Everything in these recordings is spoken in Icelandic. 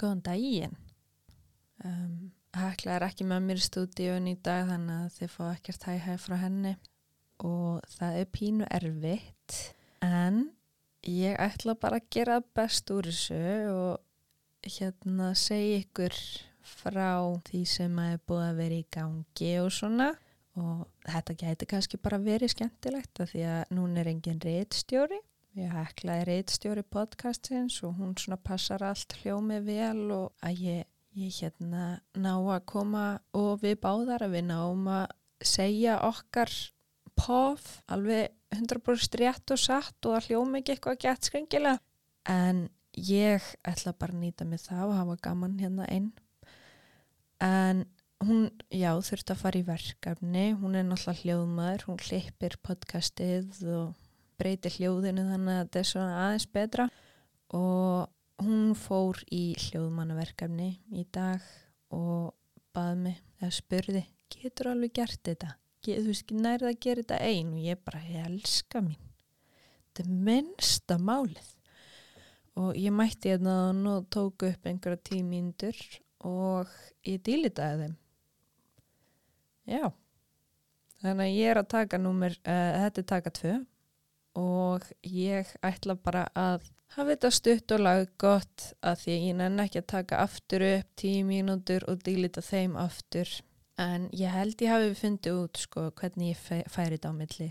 Góðan daginn. Um, Hekla er ekki með mér í stúdíun í dag þannig að þið fá ekkert hæg-hæg frá henni. Og það er pínu erfitt en ég ætla bara að gera best úr þessu og hérna segja ykkur frá því sem að er búið að vera í gangi og svona. Og þetta gæti kannski bara verið skemmtilegt af því að núna er engin reitstjóri Ég heklaði reitstjóri podcastins og hún svona passar allt hljómi vel og að ég, ég hérna ná að koma og við báðar að við náum að segja okkar pof alveg 100% rétt og satt og að hljómi ekki eitthvað gett skringilega. En ég ætla bara að nýta mig það og hafa gaman hérna einn. En hún, já, þurfti að fara í verkefni. Hún er náttúrulega hljóðmaður, hún klippir podcastið og breyti hljóðinu þannig að þetta er svona aðeins betra. Og hún fór í hljóðmannaverkefni í dag og baði mig eða spurði, getur alveg gert þetta? Get, þú veist, nærða að gera þetta einn og ég bara, ég elska mín. Þetta er minnsta málið. Og ég mætti hérna og tóku upp einhverja tímíndur og ég dýlitaði þeim. Já. Þannig að ég er að taka númer, uh, þetta er taka tvö og ég ætla bara að hafa þetta stutt og lag gott að því ég nenn ekki að taka aftur upp tíu mínútur og dílita þeim aftur. En ég held ég hafi fundið út sko hvernig ég færi þetta á milli.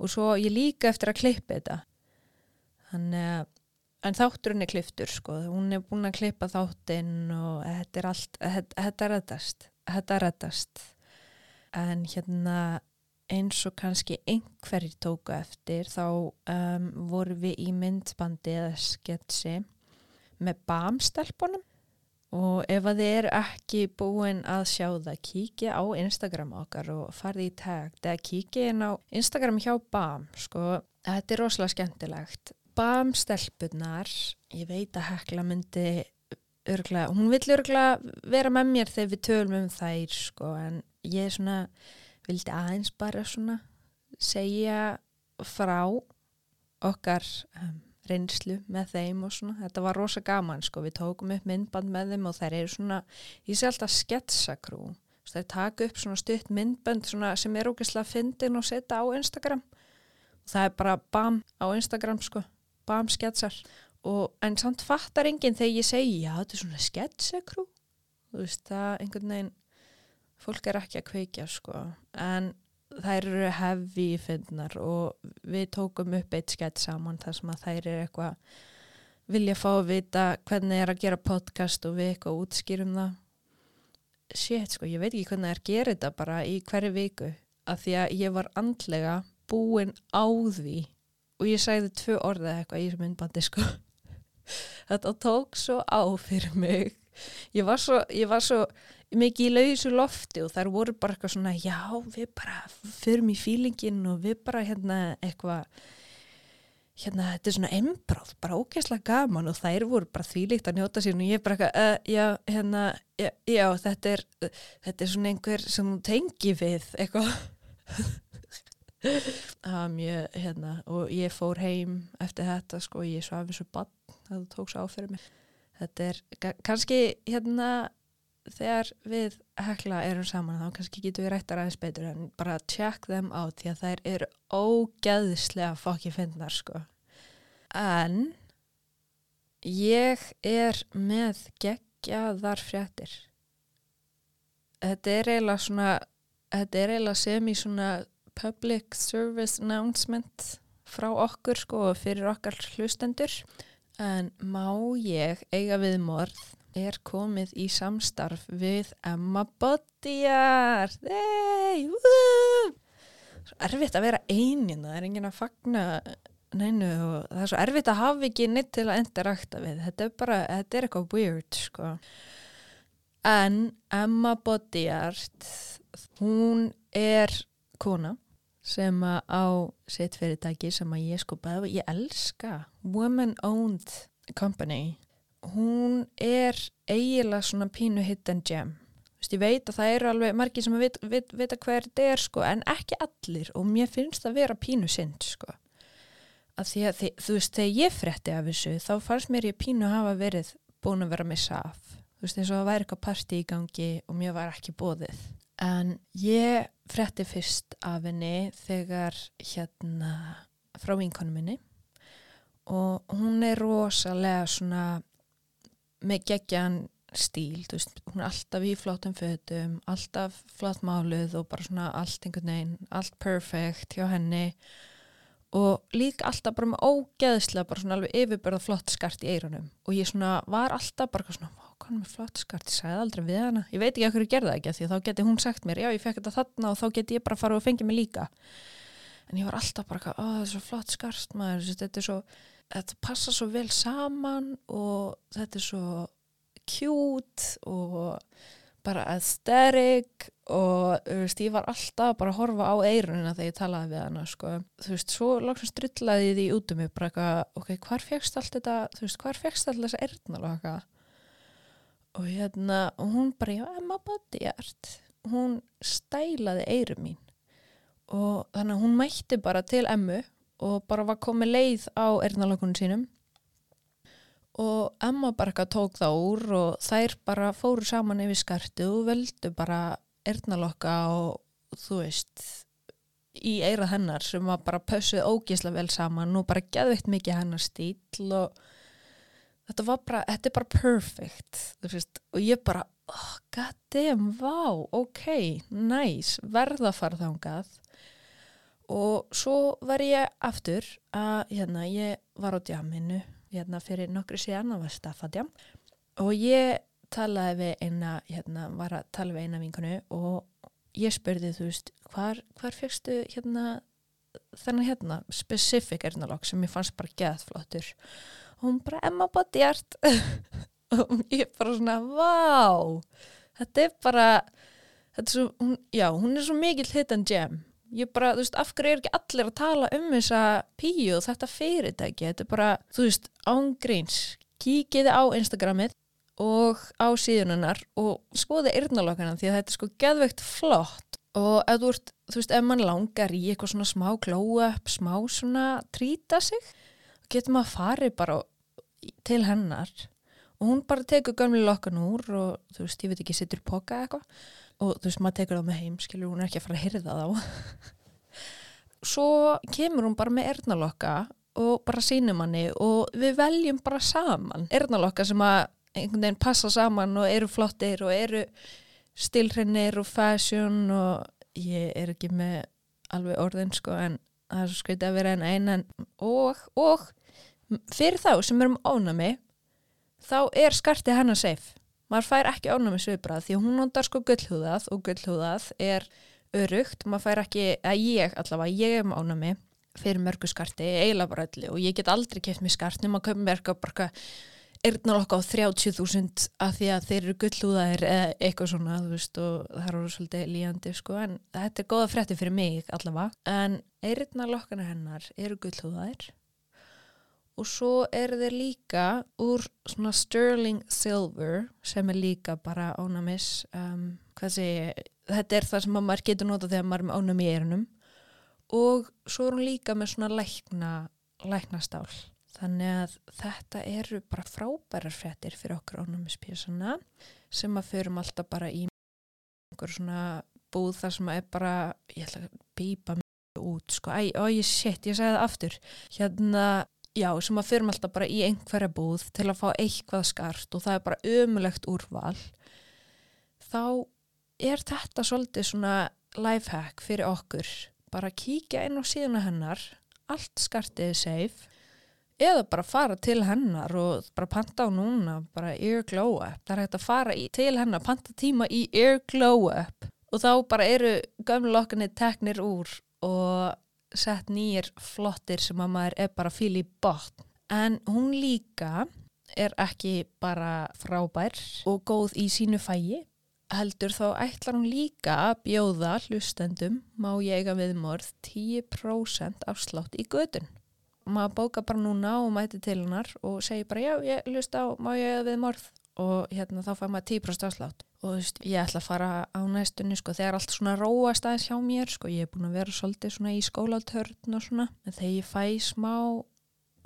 Og svo ég líka eftir að klippa þetta. Þannig að en þátturinn er kliftur sko. Hún er búin að klippa þáttinn og þetta er allt, þetta er reddast þetta er reddast. En hérna eins og kannski einhverjir tóku eftir þá um, voru við í myndbandi eða sketsi með bamstelpunum. Og ef að þið eru ekki búin að sjá það kíkja á Instagram okkar og farði í tag eða kíkja inn á Instagram hjá BAM sko, þetta er rosalega skemmtilegt. Bamstelpunar ég veit að Hekla myndi örgla, hún vill örgla vera með mér þegar við tölum um þær sko en ég er svona vildi aðeins bara svona segja frá okkar um, reynslu með þeim og svona, þetta var rosa gaman sko, við tókum upp myndband með þeim og þær eru svona, ég sé alltaf sketsakrú. Þær taka upp svona stutt myndband svona, sem er ógeðslega að fyndin og setja á Instagram. Og það er bara bam á Instagram sko, bam sketsar. Og en samt fattar enginn þegar ég segi já þetta er svona sketsakrú. Þú veist það einhvern veginn fólk er ekki að kveikja sko en þær eru hefi í finnar og við tókum upp eitt skett saman þar sem að þær eru eitthvað vilja fá að vita hvernig er að gera podcast og við eitthvað útskýrum það. Shit sko, ég veit ekki hvernig er að gera þetta bara í hverju viku af því að ég var andlega búin á því og ég sæði tvö orða eitthvað í myndbandi sko. Þetta tók svo á fyrir mig. Ég var svo, ég var svo mikið í lausu lofti og þar voru bara eitthvað svona já við bara förum í fílingin og við bara hérna eitthvað hérna þetta er svona embráð, bara ógeðslega gaman. Og þær voru bara þvílíkt að njóta sín og ég bara eitthvað, uh, já hérna já, já þetta er uh, þetta er svona einhver sem tengi við eitthvað. Var mjög hérna og ég fór heim eftir þetta sko ég svafi svo bann að það tók svo áferði mig þetta er kannski hérna þegar við hekla erum saman þá kannski getur við rættar aðeins betur en bara check them out því að þær eru ógæðislega fokki finnar sko. En ég er með geggjaðar fréttir. Þetta er eiginlega svona þetta er eiginlega sem í svona public service announcement frá okkur sko og fyrir okkar hlustendur. En má ég eiga við morð er komið í samstarf við Emma Bodiar Nei, Svo erfitt að vera einin það er engin að fagna neinu það er svo erfitt að hafa ekki neitt til að interakta við. Þetta er bara, þetta er eitthvað weird sko. En Emma Bodiar hún er kona sem að á sitt fyrirtæki sem að ég sko bæði, ég elska woman owned company hún er eiginlega svona pínu hidden gem. Vist, ég veit að það eru alveg margir sem veit, veit, veit að hver þetta er sko, en ekki allir og mér finnst það að vera pínu synd sko. að því að þú veist þegar ég fretti af þessu þá fannst mér ég pínu að hafa verið búin að vera að missa af. Þú veist eins og það væri eitthvað partí í gangi og mér var ekki bóðið en ég fretti fyrst af henni þegar hérna frá vinkonu minni. Og hún er rosalega svona með geggjan stíl, þú veist, hún er alltaf í flottum fötum, alltaf flott máluð og bara svona allt einhvern veginn allt perfect hjá henni. Og líka alltaf bara með ógeðslega bara svona alveg yfirbörða flott skart í eirunum og ég svona var alltaf bara svona, hvað er með flott skart, ég sagði aldrei við hana. Ég veit ekki að hverju gerða ekki að því að þá geti hún sagt mér, já ég fekk þetta þarna og þá geti ég bara fara og fengið mig líka. En ég var alltaf bara, ó þetta er svo flott skart maður, þetta er svo þetta passa svo vel saman og þetta er svo cute og bara aesthetic og veist, ég var alltaf bara að horfa á eirunina þegar ég talaði við hana sko. þú veist, svo lóksum strullaði því út um mig bara eitthvað, ok, hvar fegst allt þetta þú veist, hvar fegst allt þessa eirnalaka og hérna og hún bara, já, Emma Bodyart hún stælaði eirum mín. Og þannig að hún mætti bara til Emmu og bara var komið leið á eirnalakunum sínum. Og Emma bara eitthvað tók það úr og þær bara fóru saman yfir skartu og völdu bara erðnalokka og þú veist í eirað hennar sem var bara pössuð ógísla vel saman og bara gæðvitt mikið hennar stíl og þetta var bara, þetta er bara perfect veist, og ég bara oh, god damn, wow, ok nice, verða farð þángað og svo var ég aftur að, hérna, ég var á djaminu hérna fyrir nokkru síðan, það var Staffadjam og ég talaði við eina, hérna, var að tala við eina vinkonu og ég spurði þú veist, hvar, hvar fegstu hérna, þennan hérna specific ernalokk sem ég fannst bara geðflottur. Og hún bara Emma Bodyart og ég bara svona, vá þetta er bara þetta er svo, hún, já, hún er svo mikil hidden gem ég bara, þú veist, af hverju er ekki allir að tala um þessa píu og þetta fyrirtæki, þetta er bara, þú veist, ángríns, kíkiði á Instagramið og á síðunarnar og skoði yrnalokkana því að þetta er sko geðveikt flott. Og ef þú ert, þú veist, ef mann langar í eitthvað svona smá glow-up, smá svona trýta sig, getur maður að fari bara til hennar. Og hún bara tekur gömli lokkan úr og þú veist, ég veit ekki, sittur poka eitthvað og þú veist, maður tekur það með heim skilur, hún er ekki að fara að hyrða þá. Svo kemur hún bara með ernalokka og bara sínum hanni og við veljum bara saman. Ernalokka sem að einhvern veginn passa saman og eru flottir og eru stilrennir og fashion og ég er ekki með alveg orðin sko en það er svo skritið að vera en einan og, og fyrir þá sem erum ánami þá er skartið hennar safe maður fær ekki ánæmi sviðbrað því að hún nondar sko gullhúðað og gullhúðað er örugt, maður fær ekki, að ég allavega, ég er með ánæmi fyrir mörguskarti, eiginlega bara öllu og ég get aldrei keft mér skartni, maður köpum verka bara erðnar okkar á 30.000 að því að þeir eru gullhúðaðir eða eitthvað svona, þú veist, og það eru svolítið líjandi, sko, en þetta er goða frétti fyrir mig allavega, en erðnar okkar hennar eru gullhúðaðir og svo er þeir líka úr svona sterling silver sem er líka bara ónamis um, segi, þetta er það sem maður getur nota þegar maður er með ónami í erunum og svo er hún líka með svona lækna, læknastál. Þannig að þetta eru bara frábærar frettir fyrir okkur ónamispísana sem að förum alltaf bara í einhver svona búð þar sem að er bara ég ætla að býpa mig út sko, æ, ó ég shit, ég segði það aftur. Hérna já, sem að fyrum alltaf bara í einhverja búð til að fá eitthvað skart og það er bara ömulegt úrval. Þá er þetta svolítið svona lifehack fyrir okkur. Bara kíkja inn á síðuna hennar allt skartið safe. Eða bara fara til hennar og bara panta á núna, bara ear glow up. Það er hægt að fara í, til hennar panta tíma í ear glow up. Og þá bara eru gömlokkinni teknir úr og sett nýjir flottir sem að maður er bara fíl í botn. En hún líka er ekki bara frábær og góð í sínu fægi. Heldur þá ætlar hún líka að bjóða hlustendum má ég eiga viðmorð 10% afslátt í gödun. Maður bóka bara núna og mæti til hennar og segi bara já ég hlust á má ég eiga viðmorð og hérna þá fær maður 10% afslátt. Og þú veist, ég ætla að fara á næstunni sko, þegar allt svona róast aðeins hjá mér sko, ég er búin að vera svolítið svona í skólatörn og svona, en þegar ég fæ smá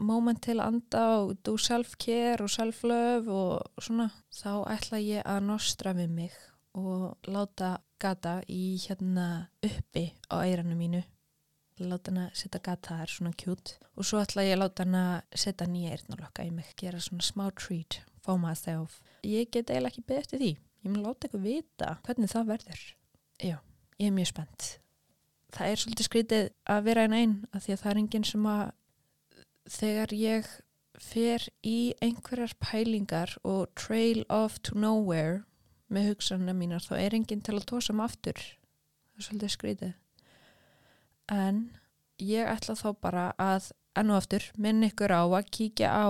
moment til að anda og do self-care og self-love og svona, þá ætla ég að nostra við mig og láta gata í hérna uppi á eiranu mínu láta hana setja gata, það er svona cute og svo ætla ég að láta hana setja nýja eirnalokka í mig, gera svona smá treat for myself. Ég get eiginlega ekki beðið eftir því, ég mun láta eitthvað vita hvernig það verður. Já, ég er mjög spennt. Það er svolítið skrítið að vera einn einn af því að það er enginn sem að þegar ég fer í einhverjar pælingar og trail off to nowhere með hugsanina mínar þá er enginn til að tósa mig aftur. Það er svolítið skrítið en ég ætla þá bara að enn og aftur minn ykkur á að kíkja á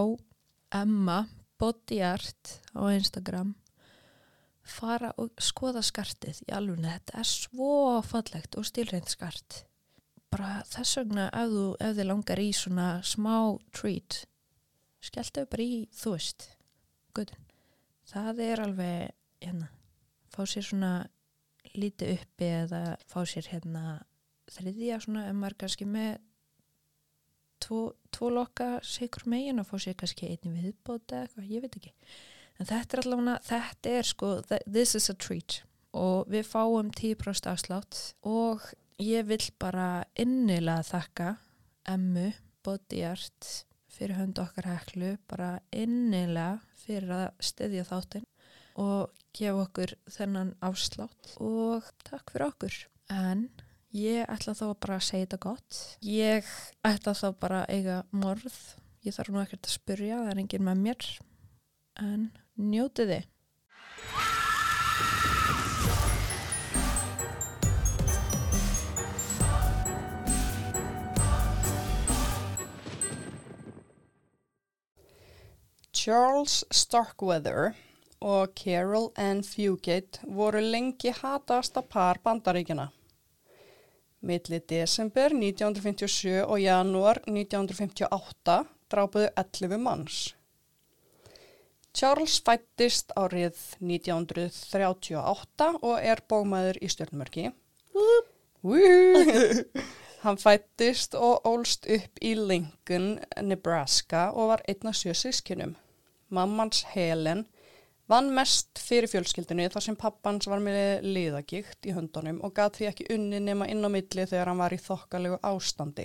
Emma Bodyart á Instagram. Fara og skoða skartið. Í alveg þetta er svo fallegt og stilreint skart. Bara þess vegna ef, þú, ef þið langar í svona smá treat skelltu bara í þú veist guðun það er alveg hérna fá sér svona lítið uppi eða fá sér hérna þriðja svona ef maður kannski með tvo, tvo loka sikur megin og fá sér kannski einni viðbóta eitthvað, ég veit ekki. En þetta er allavega, þetta er sko this is a treat. Og við fáum 10% afslátt og ég vil bara innilega þakka emmu, bodyart fyrir höndu okkar heklu bara innilega fyrir að styðja þáttinn og gefa okkur þennan afslátt og takk fyrir okkur. En Ég ætla þá bara að segja þetta gott. Ég ætla þá bara að eiga morð. Ég þarf nú ekkert að spurja, það er enginn með mér. En njótið þið. Charles Starkweather og Carol Ann Fugate voru lengi hatasta par bandaríkjana. Millir desember 1957 og janúar 1958 drápuðu 11 manns. Charles fættist árið 1938 og er bómaður í stjórnmörki. Hann fættist og ólst upp í Lincoln, Nebraska og var einn af sjö sískinum. Mammans Helen Vann mest fyrir fjölskyldinu þar sem pappans var með liðagikt í höndunum og gað því ekki unni nema inn á milli þegar hann var í þokkalegu ástandi.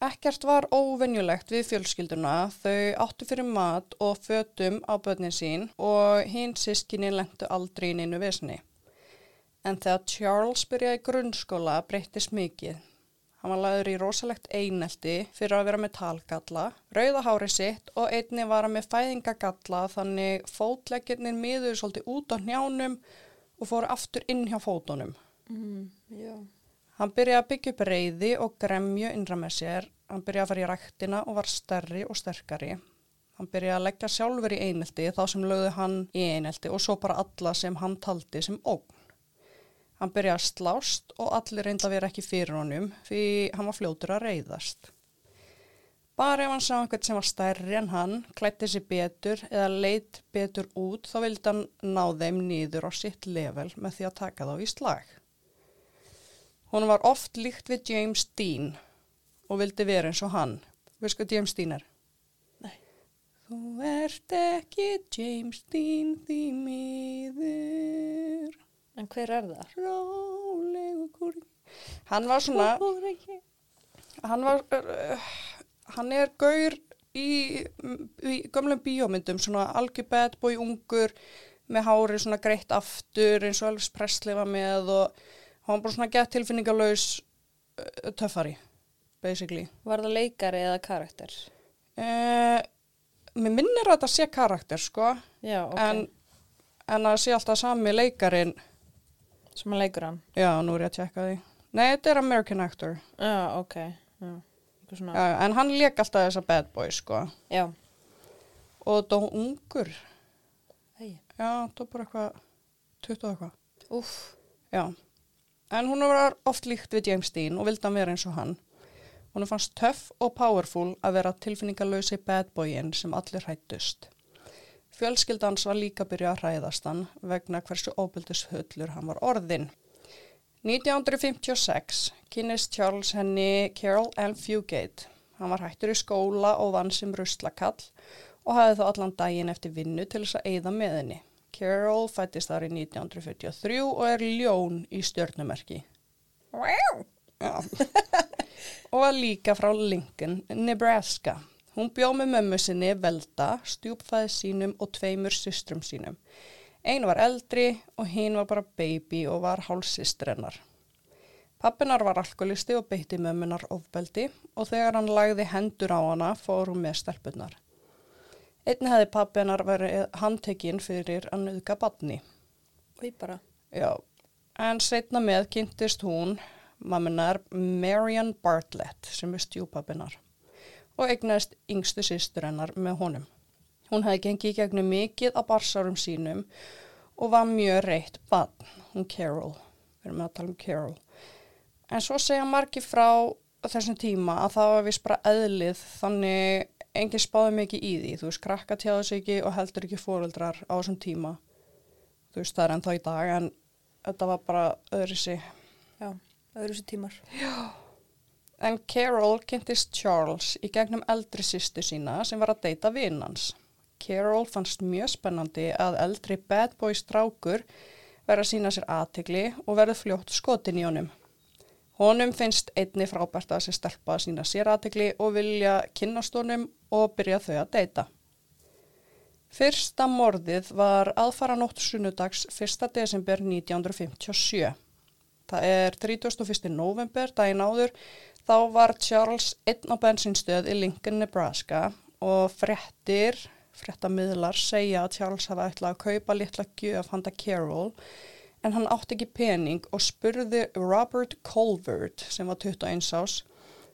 Ekkert var óvenjulegt við fjölskylduna, þau áttu fyrir mat og fötum á börnin sín og hinn sískinni lengtu aldrei inn innu vesni. En þegar Charles byrjaði grunnskóla breyttist mikið. Hann var laður í rosalegt einelti fyrir að vera með talgalla, rauðahári sitt og einni var að með fæðingagalla þannig fótlegginir miður svolítið út á njánum og fóru aftur inn hjá fótunum. Mm, hann byrjaði að byggja upp reyði og gremju innra með sér. Hann byrjaði að fara í rættina og var stærri og sterkari. Hann byrjaði að leggja sjálfur í einelti þá sem lögði hann í einelti og svo bara alla sem hann taldi sem ógn. Hann byrjaði að slást og allir reynda að vera ekki fyrir honum því hann var fljótur að reyðast. Bara ef hann sá einhvern sem var stærri en hann, klætti sér betur eða leitt betur út þá vildi hann ná þeim nýður á sitt level með því að taka þá í slag. Hún var oft líkt við James Dean og vildi vera eins og hann. Veist hvað James Dean er? Nei. Þú ert ekki James Dean því miður. En hver er það? Rálegu kúri. Hann var svona, hann var, uh, hann er gaur í, í gömlum bíómyndum, svona bad boy ungur með hári svona greitt aftur eins og Elvis Presley var með og hann var bara svona gett tilfinningalauðs uh, töffari, basically. Var það leikari eða karakter? Uh, mér minnir að þetta sé karakter, sko. Já, ok. En, en að sé alltaf sami leikarin Sem að leikur hann? Já, nú er ég að tjekka því. Nei, þetta er American actor. Já, ok. Já. Já, en hann leik alltaf þessa bad boy, sko. Já. Og var ungur. Hei. Já, var bara eitthvað, 20 eitthvað. Uff. Já. En hún var oft líkt við James Dean og vildi hann vera eins og hann. Hún fannst töff og powerful að vera tilfinningalösi bad boyin sem allir hættust. Fjölskyldans var líka byrjað að hræðast hann vegna hversu óbyldishullur hann var orðin. 1956 kynist Charles henni Carol Ann Fugate. Hann var hættur í skóla og vann sem ruslakall og hafði þá allan daginn eftir vinnu til þess að eigða með henni. Carol fættist þar í 1943 og er ljón í stjörnumerki. Já. og var líka frá Lincoln, Nebraska. Hún bjóð með mömmu sinni Velda, stjúpfæði sínum og tveimur systrum sínum. Einu var eldri og hinn var bara baby og var hálsistrennar. Pappinar var alkoholisti og beitti mömmunar ofbeldi og þegar hann lagði hendur á hana fór hún með stelpunar. Einni hefði pappinar verið handtekinn fyrir að nöðka badni. Í bara. Já, en setna með kynntist hún mamminar Marian Bartlett sem er stjúpappinar og egnaðist yngstu sýstur hennar með honum. Hún hefði gengið gegnum mikið á barsárum sínum og var mjög reitt bann, hún Carol, við erum að tala um Carol. En svo segja margi frá þessum tíma að það var vist bara eðlið þannig enginn spáði mikið í því, þú veist, krakka tjáðu sig ekki og heldur ekki fóröldrar á þessum tíma. Þú veist, það er ennþá í dag en þetta var bara öðru sig. Já, öðru sér tímar. En Carol kynntist Charles í gegnum eldri sýstu sína sem var að deyta vinnans. Carol fannst mjög spennandi að eldri bad boy strákur verða að sína sér aðtegli og verða fljótt skotin í honum. Honum finnst einni frábært að sér stelpa að sína sér aðtegli og vilja kynnast honum og byrja þau að deyta. Fyrsta morðið var aðfara nótt sunnudags 1. desember 1957. Það er 31. november, daginn áður, þá var Charles einn á bensinstöð í Lincoln, Nebraska og frettir, frettamiðlar segja að Charles hafa ætlað að kaupa litla gjöf handa Carol en hann átti ekki pening og spurði Robert Colvert sem var 21 ás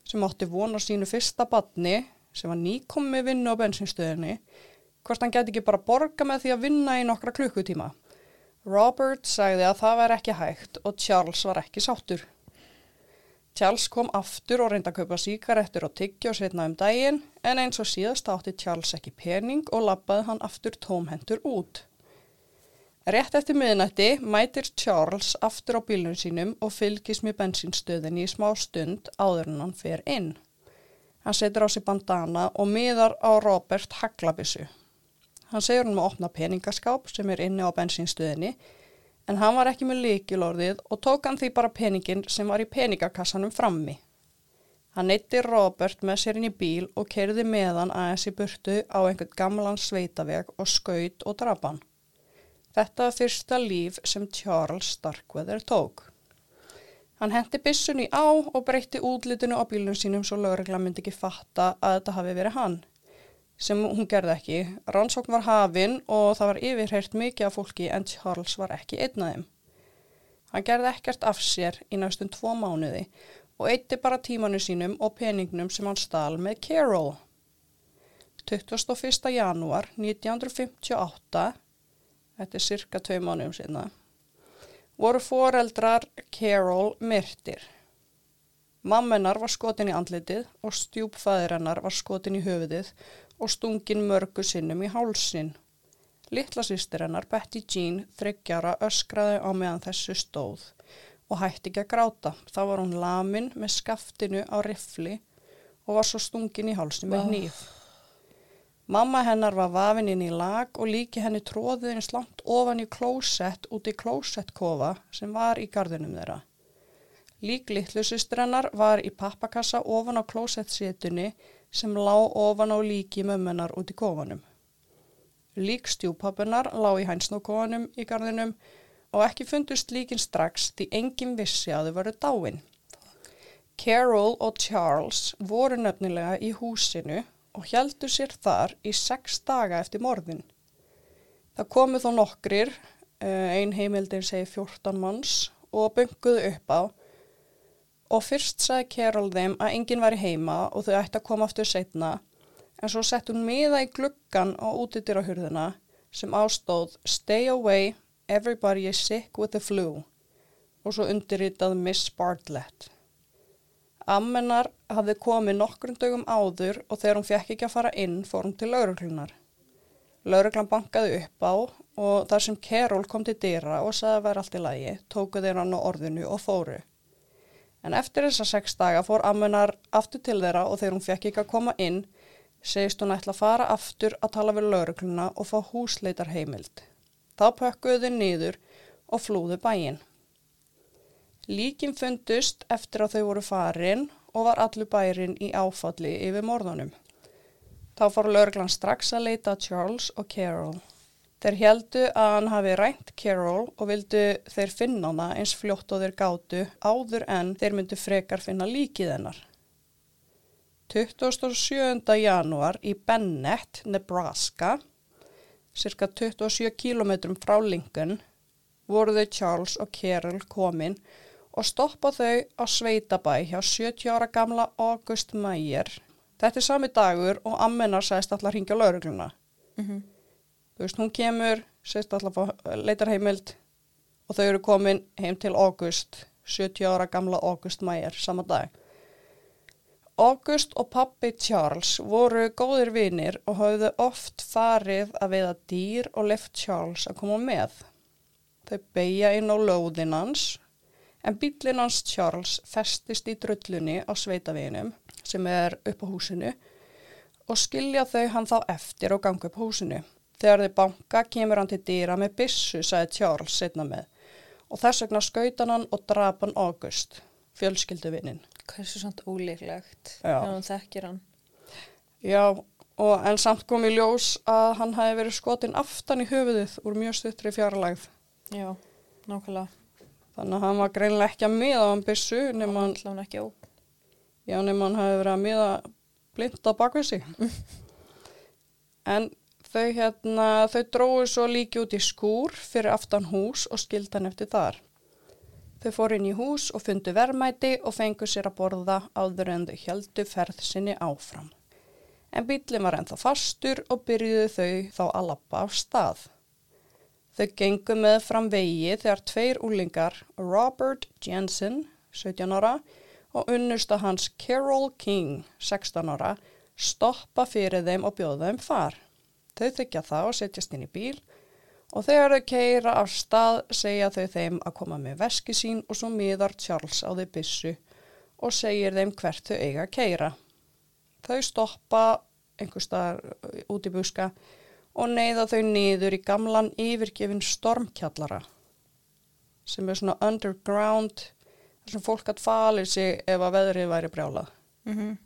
sem átti vona sínu fyrsta badni sem var nýkommi vinnu á bensinstöðinni hvort hann geti ekki bara borga með því að vinna í nokkra klukkutíma. Robert sagði að það var ekki hægt og Charles var ekki sáttur. Charles kom aftur og reyndi að kaupa síkarettur og tyggja og setna um daginn en eins og síðast átti Charles ekki pening og lappaði hann aftur tómhendur út. Rétt eftir miðnætti mætir Charles aftur á bílunum sínum og fylgis með bensinstöðinni í smá stund áður en hann fer inn. Hann setur á sig bandana og miðar á Robert Haglabissu. Hann segur hann að opna peningaskáp sem er inni á bensinstöðinni en hann var ekki með líkilorðið og tók hann því bara peningin sem var í peningakassanum frammi. Hann neytti Robert með sér inn í bíl og kerði með hann aðeins í burtu á einhvern gamlan sveitaveg og skaut og drapan. Þetta var fyrsta líf sem Charles Starkweather tók. Hann hendi bissunni á og breytti útlitinu á bílunum sínum svo lögregla myndi ekki fatta að þetta hafi verið hann sem hún gerði ekki. Rannsókn var hafinn og það var yfirheirt mikið af fólki en Charles var ekki einn af þeim. Hann gerði ekkert af sér í næstum tvo mánuði og eitti bara tímanu sínum og peningnum sem hann stál með Carol. 21. janúar 1958, þetta er cirka tvei mánuðum sinna, voru foreldrar Carol myrtir. Mammenar var skotin í andlitið og stjúpfæðir hennar var skotin í höfuðið og stungin mörgu sinnum í hálsin. Littla sýstir hennar Betty Jean þryggjara öskraði á meðan þessu stóð og hætti ekki að gráta. Þá var hún lamin með skaftinu á rifli og var svo stungin í hálsin með nýf. Mamma hennar var vafin inn í lag og líki henni tróðið eins langt ofan í klósett út í klósettkofa sem var í gardinum þeirra. Lík litlu sýstir hennar var í pappakassa ofan á klósettsétunni sem lá ofan á líki mömmunar út í kofanum. Lík stjúpappunar lá í hænsnókofanum í gardinum og ekki fundust líkin strax því enginn vissi að þau varu dáin. Carol og Charles voru nefnilega í húsinu og heldur sér þar í sex daga eftir morðin. Það komu þó nokkrir, ein heimildin segi 14 manns og bunguðu upp á og fyrst sagði Carol þeim að enginn var í heima og þau ætti að koma aftur setna en svo sett hún miða í gluggan á útidyr á hurðina sem ástóð Stay away, everybody is sick with the flu og svo undirritað Miss Bartlett. Ammennar hafði komið nokkrum dögum áður og þegar hún fekk ekki að fara inn fór hún til lauruglunar. Lauruglan bankaði upp á og þar sem Carol kom til dýra og sagði að vera allt í lagi tóku þeir hann á orðinu og fóru En eftir þessa sex daga fór ammunar aftur til þeirra og þegar hún fekk ekki að koma inn, segist hún ætla að fara aftur að tala við laurugluna og fá húsleitar heimild. Þá pökkuðu þau niður og flúðu bæinn. Líkin fundust eftir að þau voru farin og var allur bærin í áfalli yfir morðunum. Þá fór lauruglan strax að leita Charles og Carol. Þeir heldu að hann hafi rænt Carol og vildu þeir finna hana eins fljótt og þeir gátu áður en þeir myndu frekar finna líkið hennar. 27. januar í Bennett, Nebraska, cirka 27 km frá Lincoln, voru þau Charles og Carol komin og stoppa þau á Sveitabæ hjá 70 ára gamla August Meyer. Þetta er sami dagur og Ammenar sæst allar hringja laurugluna. Mm -hmm. Þú veist, hún kemur, sæst allar leitar heimild og þau eru komin heim til August, 70 ára gamla August Meyer, sama dag. August og pappi Charles voru góðir vinir og hafðu oft farið að veiða dýr og left Charles að koma með. Þau beigja inn á lóðinans en bílinans Charles festist í drullunni á sveitaveginum sem er upp á húsinu og skilja þau hann þá eftir og ganga upp húsinu. Þegar þau banka kemur hann til dýra með bissu, sagði Charles setna með og þess vegna skautan hann og drap hann August, fjölskylduvinnin. Hversu samt ólíklegt Já. þegar hún þekkir hann. Já, og en samt kom í ljós að hann hafi verið skotin aftan í höfuðið úr mjög stuttri fjarlægð. Já, nákvæmlega. Þannig að hann var greinlega ekki að miða á hann bissu nema hann, Alltaf hún ekki ó. já, nema hann hafi verið að miða blind á bakvið sig. en þau hérna, þau dróðu svo líki út í skúr fyrir aftan hús og skildan eftir þar. Þau fór inn í hús og fundu verðmæti og fengu sér að borða áður en þau heldu ferð sinni áfram. En bílinn var ennþá fastur og byrjuðu þau þá að lappa af stað. Þau gengu með fram vegi þegar tveir úlingar, Robert Jensen, 17 ára, og unnusta hans Carol King, 16 ára, stoppa fyrir þeim og bjóða þeim far. Þau þykja það og setjast inn í bíl og þegar þau keira af stað segja þau þeim að koma með veski sín og svo miðar Charles á þau byssu og segir þeim hvert þau eiga að keira. Þau stoppa einhver staðar út í buska og neyða þau niður í gamlan yfirgefin stormkjallara sem er svona underground þar sem fólk hatt falið sig ef að veðrið væri brjálað. Mm -hmm.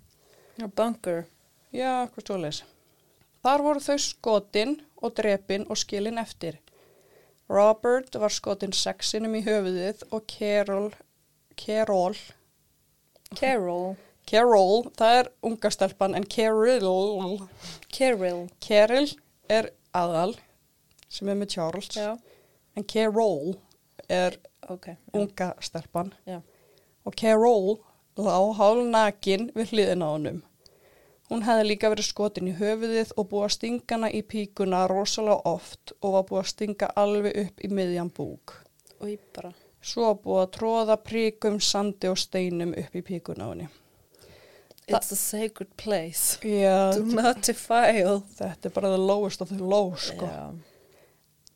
Já, bunker. Já, hvað stóðleis. Þar voru þau skotin og drepin og skilin eftir. Robert var skotin sexinum í höfuðið og Carol, Carol, Carol. Carol, það er unga stelpan en Carol, Carol. Carol er aðal sem er með Charles Já, en Carol er ok. Já. unga stelpan Já. og Carol lá hálf nakin við hliðina á honum. Hún hefði líka verið skotin í höfuðið og búið að stinga hana í píkuna rosalega oft og var búið að stinga alveg upp í miðjan búk. Og ég bara. Svo búið að tróða príkum, sandi og steinum upp í píkuna á henni. It's a sacred place. Já, Do not defile. þetta er bara the lowest of the low, sko. Já.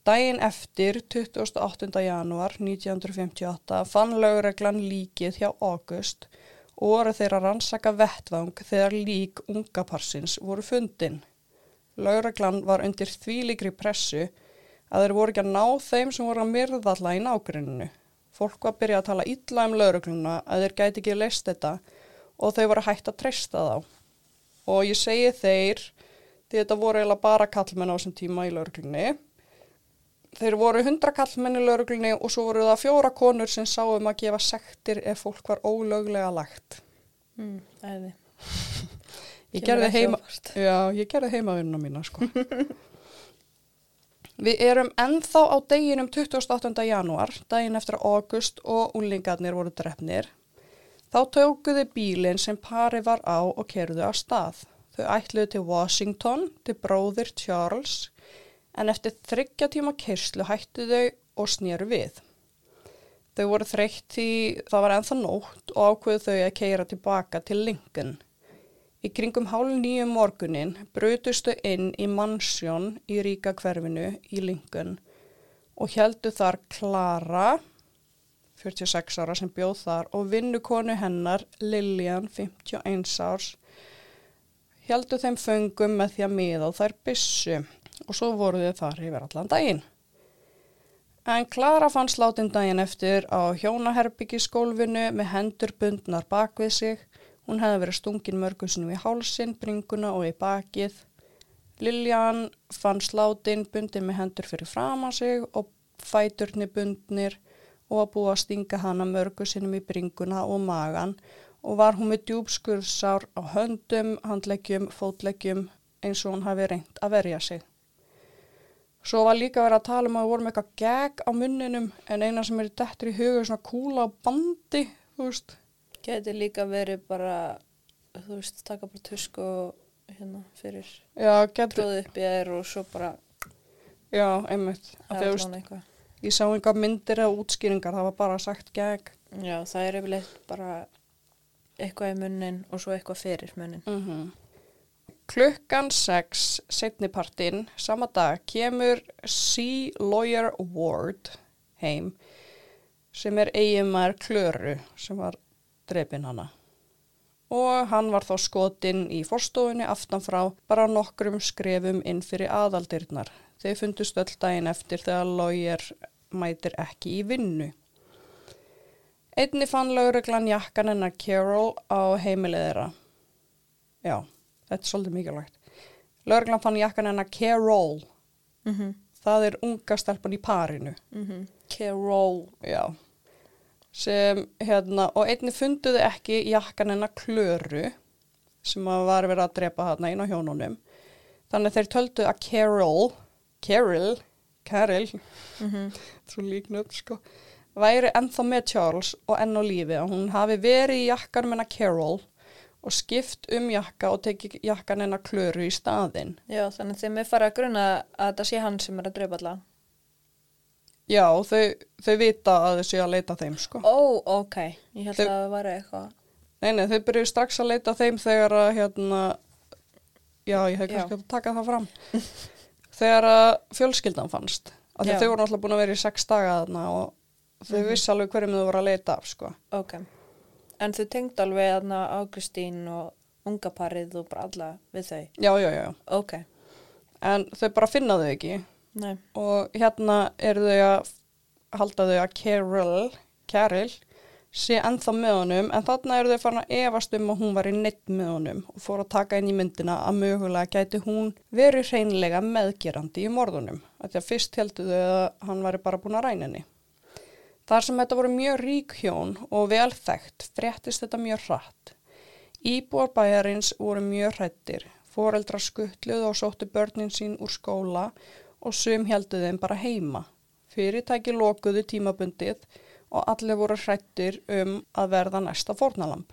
Dæin eftir, 28. janúar 1958, fann lögreglan líkið hjá August og voru þeirra rannsaka vettvang þegar lík ungaparsins voru fundin. Lögreglan var undir þvíligri pressu að þeir voru ekki að ná þeim sem voru að myrða alla í nágruninu. Fólk var að byrja að tala illa um lögregluna að þeir gæti ekki leist þetta og þau voru hægt að treysta þá. Og ég segi þeir, því þetta voru eiginlega bara kallmenn á þessum tíma í lögreglunni, Þeir voru hundra kallmenn í lauruglunni og svo voru það fjóra konur sem sáum að gefa sektir ef fólk var ólöglega lagt. Mm, æði. Ég gerði heima, já, ég gerði heimavinnuna mína, sko. Við erum ennþá á deginum 28. janúar, daginn eftir August og úlingarnir voru drefnir. Þá tókuðu bílinn sem pari var á og kerðu á stað. Þau ætluðu til Washington, til bróðir Charles, en eftir þryggja tíma kyrslu hættu þau og snýru við. Þau voru þreytt því það var ennþá nótt og ákveðu þau að keira tilbaka til Lincoln. Í kringum hálf nýju morgunin brutustu inn í mansjón í ríka hverfinu í Lincoln og heldu þar Clara, 46 ára sem bjóð þar og vinnukonu hennar Lillian 51 árs heldu þeim föngum með því að miða þær byssu og svo voru þau þar yfir allan daginn. En Klara fann sláttinn daginn eftir á hjónaherbyggiskólfinu með hendur bundnar bak við sig. Hún hefði verið stungin mörgusinu í hálsin, bringuna og í bakið. Liljan fann sláttinn bundin með hendur fyrir fram að sig og fæturni bundnir og að búa að stinga hana mörgusinum í bringuna og magan og var hún með djúbskursár á höndum, handleggjum, fótleggjum eins og hún hafi reynd að verja sig. Svo var líka verið að tala um að við vorum eitthvað gegg á munninum en eina sem er dættur í huga er svona kúla á bandi, þú veist. Geti líka verið bara, þú veist, taka bara tusk og hérna fyrir Já, getur, tróðu upp í þér og svo bara já, einmitt. Þú veist, allan eitthvað. ég sá einhver myndir eða útskýringar, það var bara sagt gegg. Já, það er yfirleitt bara eitthvað í munnin og svo eitthvað fyrir munnin. Mm Klukkan 6 setnipartinn sama dag kemur C. Lawyer Ward heim sem er eiginmær Klöru sem var drefin hana. Og hann var þá skotinn í forstofunni aftanfrá bara nokkrum skrefum inn fyrir aðaldirnar. Þau fundust öll daginn eftir þegar Lawyer mætir ekki í vinnu. Einni fann lauruglan jakkan hennar Carol á heimilið þeirra. Já, þetta er svolítið mikilvægt. Lauruglan fann jakkan hennar Carol. Mm -hmm. Það er unga stelpan í parinu. Carol. Já. Sem, hérna, og einni funduðu ekki jakkan hennar Klöru sem var verið að drepa þarna inn á hjónunum. Þannig þeir töldu að Carol, Carol, Carol, Mm -hmm. svo líknöld sko, væri ennþá með Charles og enn á lífi að hún hafi verið í jakkan menna Carol og skipt um jakka og tekið jakkan hennar Klöru í staðinn. Já, þannig þeim er farið að gruna að þetta sé hann sem er að drepa alla. Já, þau, þau vita að þau séu að leita að þeim sko. Ó, ok. Ég held Þau- að það væri eitthvað. Nei, nei, þau byrjuðu strax að leita að þeim þegar að hérna, já, ég hef kannski að taka það fram. þegar að fjölskyldan fannst. Að þau voru náttúrulega búin að vera í sex daga þarna og þau Mhm. vissi alveg hverjum þau voru að leita af, sko. Ok. En þau tengd alveg aðna Águstín og unga parið og bara alla við þau. Já, já, já, já. Ok. En þau bara finna þau ekki Nei. og hérna eru þau að halda þau að Carol, Carol sé ennþá með honum en þarna eru þau farin að efast um að hún var í neitt með honum og fór að taka inn í myndina að mögulega gæti hún verið hreinlega meðgerandi í morðunum. Að fyrst heldur þau að hann væri bara búin að ræna henni. Þar sem þetta voru mjög rík hjón og vel þekkt fréttist þetta mjög hratt. Íbúar bæjarins voru mjög hrættir. Fóreldrar skuttluðu og sóttu börnin sín úr skóla og sum heldu þeim bara heima. Fyrirtæki lokuðu tímabundið og allir voru hrættir um að verða næsta fórnalamb.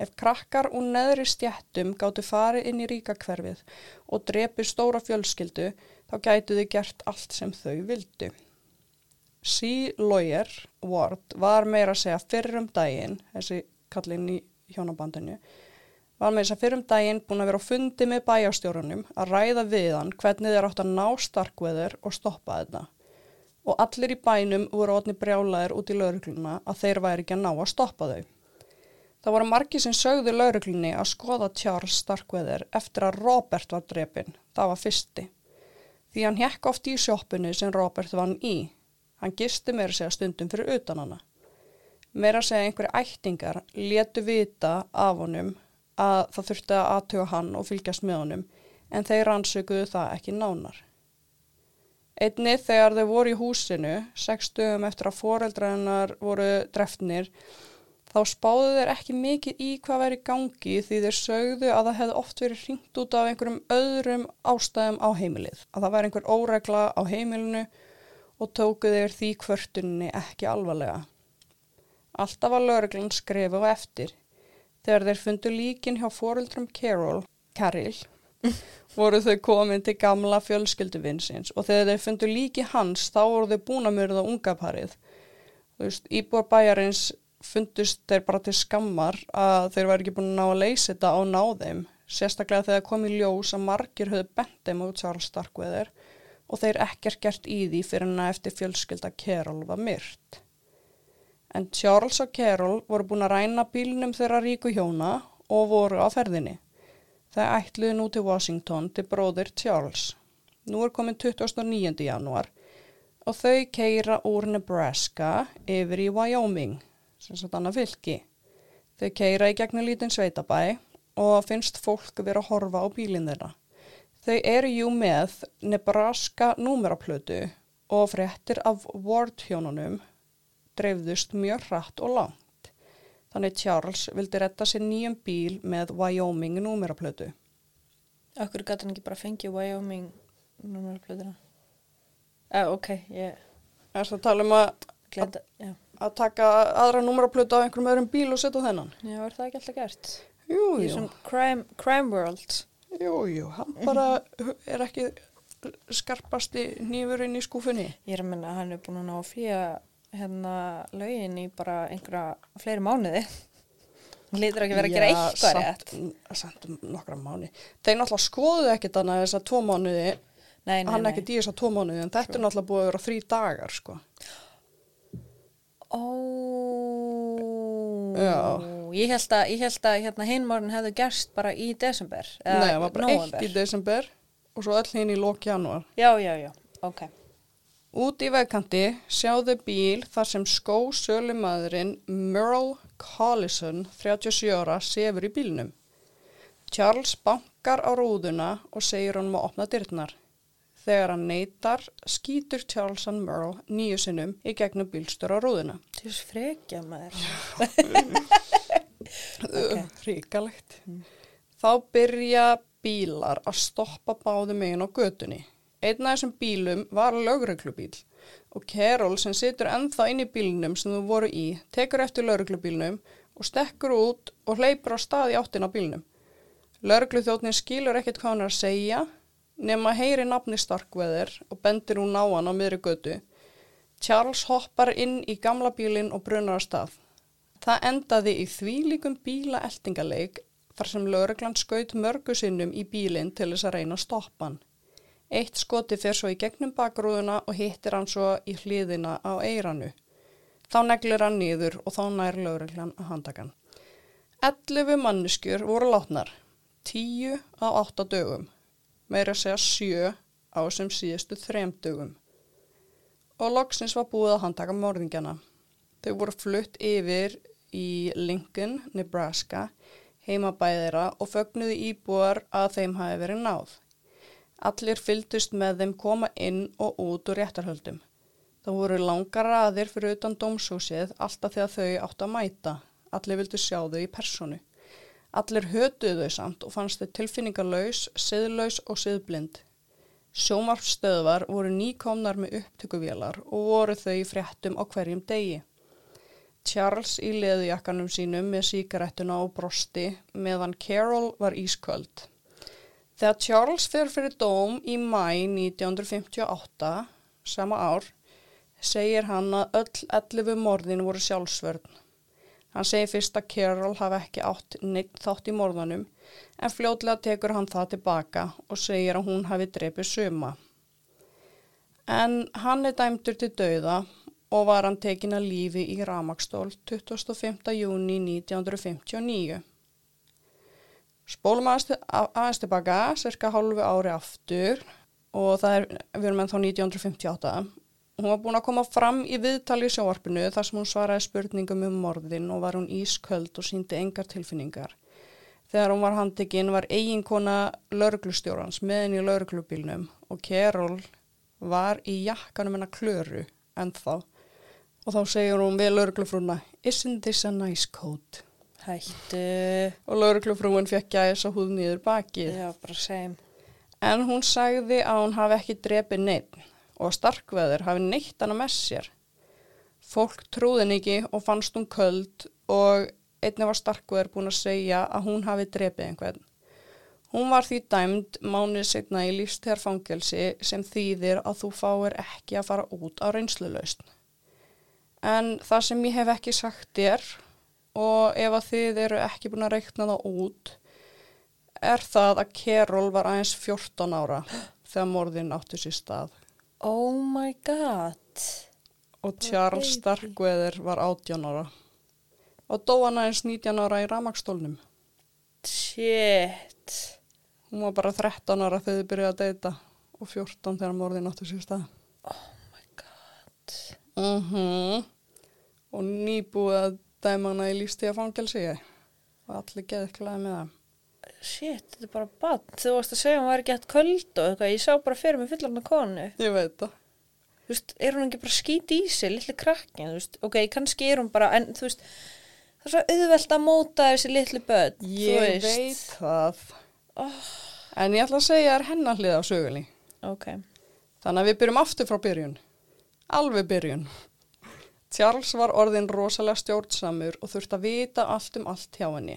Ef krakkar úr neðri stjættum gáttu farið inn í ríkakverfið og drepi stóra fjölskyldu, þá gætu þau gert allt sem þau vildu. C. Lawyer Ward var meira að segja fyrr um daginn, þessi kallinn í hjónabandinu, var þess að fyrir um daginn búin að vera á fundi með bæjastjórunum að ræða við hann hvernig þeir átt að ná starkveður og stoppa þetta. Og allir í bænum voru átni brjálaðir út í laurugluna að þeir væri ekki að ná að stoppa þau. Það voru margi sem sögðu lauruglunni að skoða Charles Starkweather eftir að Robert var drepin. Það var fyrsti. Því hann hekk oft í sjoppunni sem Robert vann í. Hann gisti meira segja stundum fyrir utan hana. Meira segja einhverju ættingar letu vita af honum að það þurfti að aðtuga hann og fylgjast með honum en þeir rannsökuðu það ekki nánar. Einni þegar þau voru í húsinu, sex dögum eftir að foreldræðinar voru drefnir, þá spáðu þeir ekki mikið í hvað væri gangi því þeir sögðu að það hefði oft verið hringt út af einhverjum öðrum ástæðum á heimilið. Að það væri einhver óregla á heimilinu og tóku þeir því kvörtunni ekki alvarlega. Alltaf var lögreglan skrefu á eftir. Þegar þeir fundu líkin hjá foreldrum Carol, Caril, voru þau komin til gamla fjölskylduvinsins og þegar þeir fundu líki hans þá voru þau búin að mörða unga parið. Þú veist, íbúar bæjarins fundust þeir bara til skammar að þeir væri ekki búin að ná að leysa þetta á náðeim, sérstaklega þegar kom í ljós að margir höfðu bent þeim út Charles Starkweather og þeir ekkert gert í því fyrir hann eftir fjölskylda Carol var myrt. En Charles og Carol voru búin að ræna bílnum þeirra ríku hjóna og voru á ferðinni. Það ætluði nú til Washington til bróðir Charles. Nú er komin 29. janúar og þau keira úr Nebraska yfir í Wyoming, sem sagt annað fylki. Þau keira í gegnum lítinn sveitabæ og finnst fólk vera að horfa á bílinn þeirra. Þau eru jú með Nebraska númeraplötu og fréttir af Ward hjónunum dreifðust mjög hratt og langt. Þannig Charles vildi retta sér nýjum bíl með Wyoming númeraplötu. Akkur gæti hann ekki bara fengið Wyoming númeraplötuna? Uh, ok, ég Er það að tala um að, að taka aðra númeraplötu á einhverjum öðrum bíl og setja þennan? Já, er það ekki alltaf gert? Jú, Í jú, svona crime, crime world. Jú, jú, hann bara er ekki skarpasti nýfurinn í skúfunni. Ég er að menna að hann er búin að ná að flýja hérna lögin í bara einhverja fleiri mánuði. Hann lítur ekki verið að gera eitthvað rétt. samt, samt nokkra mánu. Þeir náttúrulega skoðuðu ekkert þannig að þess að tvo mánuði, Nei, nei, hann nei. í þess að tvo mánuði, en þetta er náttúrulega búið að vera þrý dagar, sko. Ó, Já. Ég held að, ég held að hérna hinmórn hefðu gerst bara í desember. Nei, það var bara nóvember. eitt í desember og svo öll hinn í lók janúar. Já, já, já, ok. Út í vegkanti sjáðu bíl þar sem skó sölumadurinn Merle Collison, 37 ára, sefur í bílnum. Charles bankar á rúðuna og segir honum að opna dyrnar. Þegar hann neytar, skýtur Charles and Merle nýju sinnum í gegnum bílstur á rúðuna. Þú frekja maður. Okay. Ríkalegt. Þá byrja bílar að stoppa báðu megin á götunni. Einn af þessum bílum var lögreglubíl og Carol sem situr ennþá inn í bílnum sem þú voru í tekur eftir lögreglubílnum og stekkur út og hleypur á stað í áttin á bílnum. Lögregluþjótnin skilur ekkert hvað hann er að segja nema heyri nafni Starkweather og bendir hún á hann á miðri götu. Charles hoppar inn í gamla bílinn og brunar á stað. Það endaði í þvílíkum bílaeltingaleik þar sem lögreglan skaut mörgu sinnum í bílinn til þess að reyna að stoppa hann. Eitt skoti fer svo í gegnum bakrúðuna og hittir hann svo í hliðina á eiranu. Þá neglir hann niður og þá nær lögreglan að handaka hann. 11 manneskjur voru látnar, 10 á 8 dögum, meira að segja 7 á sem síðustu 3 dögum. Og loksins var búið að handtaka morðingjana. Þau voru flutt yfir í Lincoln, Nebraska, heimabæðira og fögnuði íbúar að þeim hafi verið náð. Allir fylgdust með þeim koma inn og út úr réttarhöldum. Það voru langar raðir fyrir utan dómshúsið alltaf þegar þau átt að mæta. Allir vildu sjá þau í personu. Allir hötuðu þau samt og fannst þau tilfinningarlaus, siðlaus og siðblind. Sjómarfstöðvar voru nýkomnar með upptökuvélar og voru þau fréttum á hverjum degi. Charles í leðujakkanum sínum með síkarettuna og brosti meðan Carol var ísköld. Þegar Charles fer fyrir dóm í mæ 1958, sama ár, segir hann að öll 11 morðin voru sjálfsvörn. Hann segir fyrst að Carol hafi ekki átt neitt þátt í morðanum en fljótlega tekur hann það tilbaka og segir að hún hafi drepið suma. En hann er dæmdur til dauða og var hann tekin að lífi í Ramakstól 25. júni 1959. Spólum aðeins, tilbaka, cirka hálfu ári aftur og það er, við erum ennþá 1958. Hún var búin að koma fram í viðtali í sjóarpinu þar sem hún svaraði spurningum um morðin og var hún ísköld og síndi engar tilfinningar. Þegar hún var handtekinn var eiginkona lauruglustjórans með henni í lauruglubílnum og Kerol var í jakkanum hennar klöru ennþá. Og þá segir hún við lauruglufrúna, isn't this a nice coat? Hættu. Og lauruglufrúin fekk gæs að húð niður bakið. Já, bara segjum. En hún sagði að hún hafi ekki drepið neitt og að starkveður hafi neitt hana með sér. Fólk trúðin ekki og fannst hún köld og einnig var starkveður búin að segja að hún hafi drepið einhvern. Hún var því dæmd mánuð setna í lífstæðarfangelsi sem þýðir að þú fáir ekki að fara út á reynslulausn. En það sem ég hef ekki sagt er og ef að þið eru ekki búin að reikna það út er það að Kerol var aðeins 14 ára þegar morðin áttu sér stað. Oh my god. og Charles. Starkweather var 18 ára. Og dó hann aðeins 19 ára í ramagstólnum. Shit. Hún var bara 13 ára þegar þið byrjuði að deyta og 14 þegar morðin áttu sér stað. Oh my god. Mm Og nýbúið að dæma hana í lífstíða fangelsi. Og allir geði klæði með það. Shit, þetta er bara bann. Þú varst að segja hún var ekki hægt köld og eitthvað. Ég sá bara fyrir mig fullarna konu. Ég veit það. Þú veist, er hún ekki bara skít í sig, litli krakkin, þú veist. Ok, kannski er hún bara, en þú veist, það er svo auðvelt að móta þessi litli börn. Ég veit það. Oh, En ég ætla að segja þér hennar hlið á sögunni. ok. Þannig að við byrjum aftur frá byrjun. Alveg byrjun. Charles var orðin rosalega stjórnsamur og þurfti að vita allt um allt hjá henni.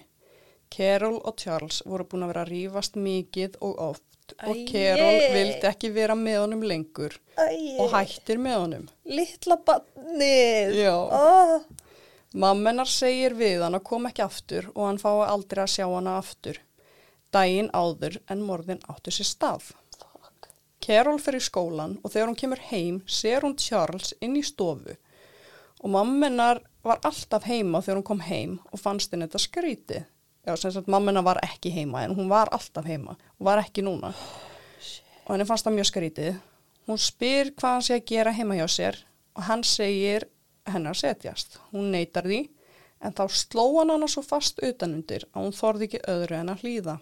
Carol og Charles voru búin að vera að rífast mikið og oft og Æi. Carol vildi ekki vera með honum lengur Æ, og hættir með honum. Litla bannið. Já. Oh. Mammenar segir við hann að koma ekki aftur og hann fái aldrei að sjá hana aftur. Dæin áður en morðin áttu sér stað. Carol fer í skólan og þegar hún kemur heim ser hún Charles inn í stofu og mammenar var alltaf heima þegar hún kom heim og fannst henni þetta skrítið. Já, sem sagt mammenar var ekki heima en hún var alltaf heima og var ekki núna. Og henni fannst það mjög skrítið. Hún spyr hvað hann sé að gera heima hjá sér og hann segir hennar setjast. Hún neytar því en þá sló hann hana svo fast utanundir að hún þorði ekki öðru en að hlýða.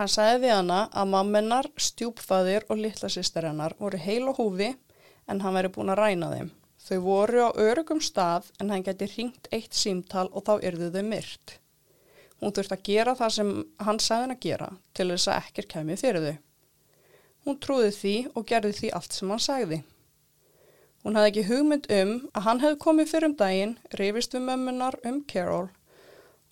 Hann sagði við hana að mammenar, stjúpfæðir og litla sýstir hennar voru heil og húfi en hann væri búin að ræna þeim. Þau voru á örugum stað en hann geti ringt eitt símtal og þá yrðu þau myrt. Hún þurfti að gera það sem hann sagði hann að gera til þess að ekkir kemið fyrir þau. Hún trúði því og gerði því allt sem hann sagði. Hún hafði ekki hugmynd um að hann hefði komið fyrir um daginn, rifist við mömmunar um Carol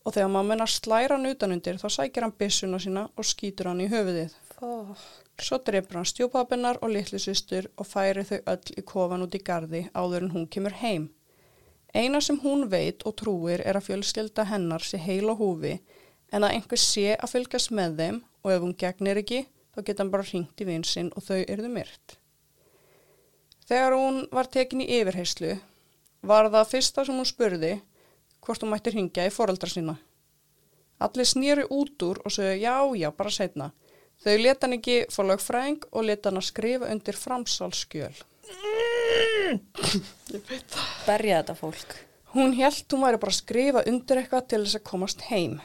og þegar mammunar slæra hann utanundir þá sækir hann byssuna sína og skýtur hann í höfuðið. Fuck. Svo dreipur hann stjúpapinnar og litlu systur og færi þau öll í kofan út í gardi áður en hún kemur heim. Eina sem hún veit og trúir er að fjölskylda hennar sé heil og húfi en að einhver sé að fylgjast með þeim og ef hún gegnir ekki þá geta hann bara hringt í vinsinn og þau eruðu myrt. Þegar hún var tekin í yfirheyslu var það fyrsta sem hún spurði hvort hún mætti hringja í foreldra sína. Allir snýri út úr og sögðu já, já, bara setna. Þau leta hann ekki fór lögfræðing og leta hann að skrifa undir framsalskjöl. Berja þetta fólk. Hún held hún væri bara að skrifa undir eitthvað til þess að komast heim.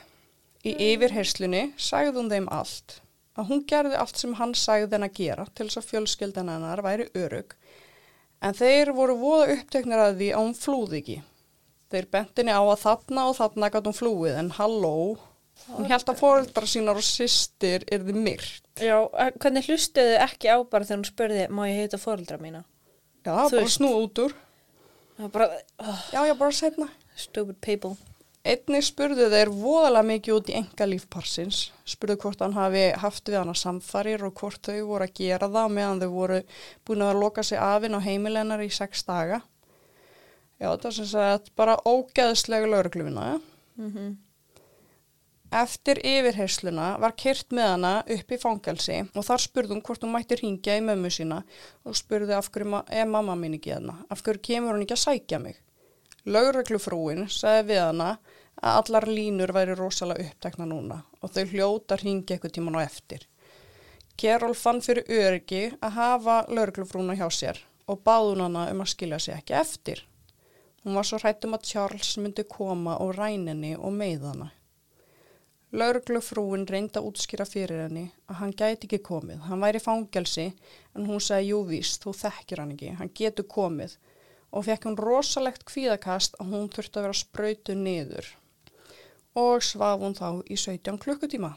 Í yfirherslunni sagði hún þeim allt. Að hún gerði allt sem hann sagði henn að gera til þess að fjölskyldan hennar væri örug. En þeir voru voða uppteknir að því að hún flúði ekki. Þeir bentinni á að þarna og þarna gæti hún flúið en halló. Hún held að fóreldra sínar og systir yrði myrt. Já, eh, hvernig hlustuðu ekki á bara þegar hún spurði, má ég heita fóreldra mína? Já, Þú bara snúð út úr. Var bara, oh, Já, já, bara setna. stupid people. Einnig spurðu þeir voðalega mikið út í enga lífparsins, spurðu hvort hann hafi haft við hana samfarir og hvort þau voru að gera það meðan þau voru búin að loka sig afinn á heimilennar í sex daga. Já, það er sem sagt bara ógeðslega lauruglufina. Ja? Mm Eftir yfirheysluna var kyrt með hana upp í fangelsi og þar spurði hún hvort hún mætti ringja í mömmu sína og spurði af hverju ma- er mamma mín ekki hérna, af hverju kemur hún ekki að sækja mig. Lauruglufrúin sagði við hana að allar línur væri rosalega upptekna núna og þau hljóta ringja eitthvað tíman á eftir. Kerol fann fyrir öryggi að hafa lauruglufrúna hjá sér og báðun hana um að skilja sig ekki eftir. Hún var svo hrætt um að Charles myndi koma og ræninni og meiða hana. Lauruglufrúin reyndi að útskýra fyrir henni að hann gæti ekki komið. Hann væri í fangelsi en hún sagði jú víst, þú þekkir hann ekki, hann getur komið og fekk hún rosalegt kvíðakast að hún þurfti að vera sprautu niður og svaf hún þá í 17 klukkutíma.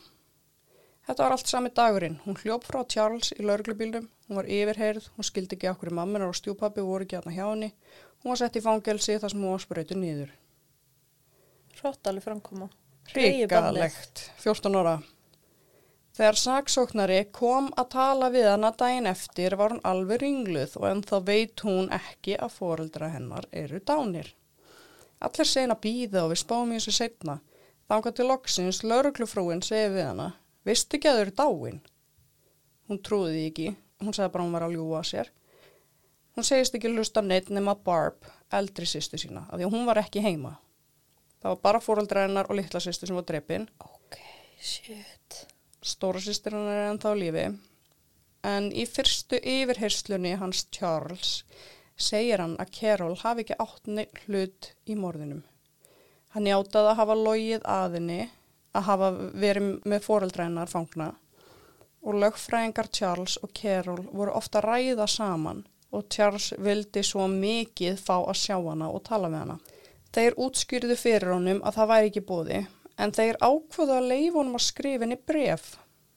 Þetta var allt sami dagurinn. Hún hljóp frá Charles í lauruglubílnum, hún var yfirheyrð, hún skildi ekki okkur mamminar og stjúpappi voru ekki aðna hjá henni, hún var sett í fangelsi þar sem hún var sprautu niður. Hróttalega framkoma. Ríkalegt, 14 ára. Þegar saksóknari kom að tala við hana daginn eftir var hún alveg ringluð og en þá veit hún ekki að foreldra hennar eru dánir. Allir segin að býða og við spáum í þessu setna. Þangað til loksins lauruglufrúin segi við hana, veistu ekki að þau eru dáin? Hún trúði ekki, hún sagði bara hún var að ljúa sér. Hún segist ekki hlusta á neitt nema Barb, eldri sýstu sína, af því að hún var ekki heima. Það var bara fóreldra hennar og litla sýstu sem var drepin. Ok, shit. Stóra sýstir hennar er ennþá lífi. En í fyrstu yfirherslunni hans Charles segir hann að Carol hafi ekki átt neitt hlut í morðinum. Hann játaði að hafa logið aðinni, að hafa verið með fóreldra hennar fangna og lögfræðingar Charles og Carol voru ofta ræða saman og Charles vildi svo mikið fá að sjá hana og tala við hana. Þeir útskýrðu fyrir honum að það væri ekki bóði en þeir ákvöðu að leifa honum að skrifa henni bref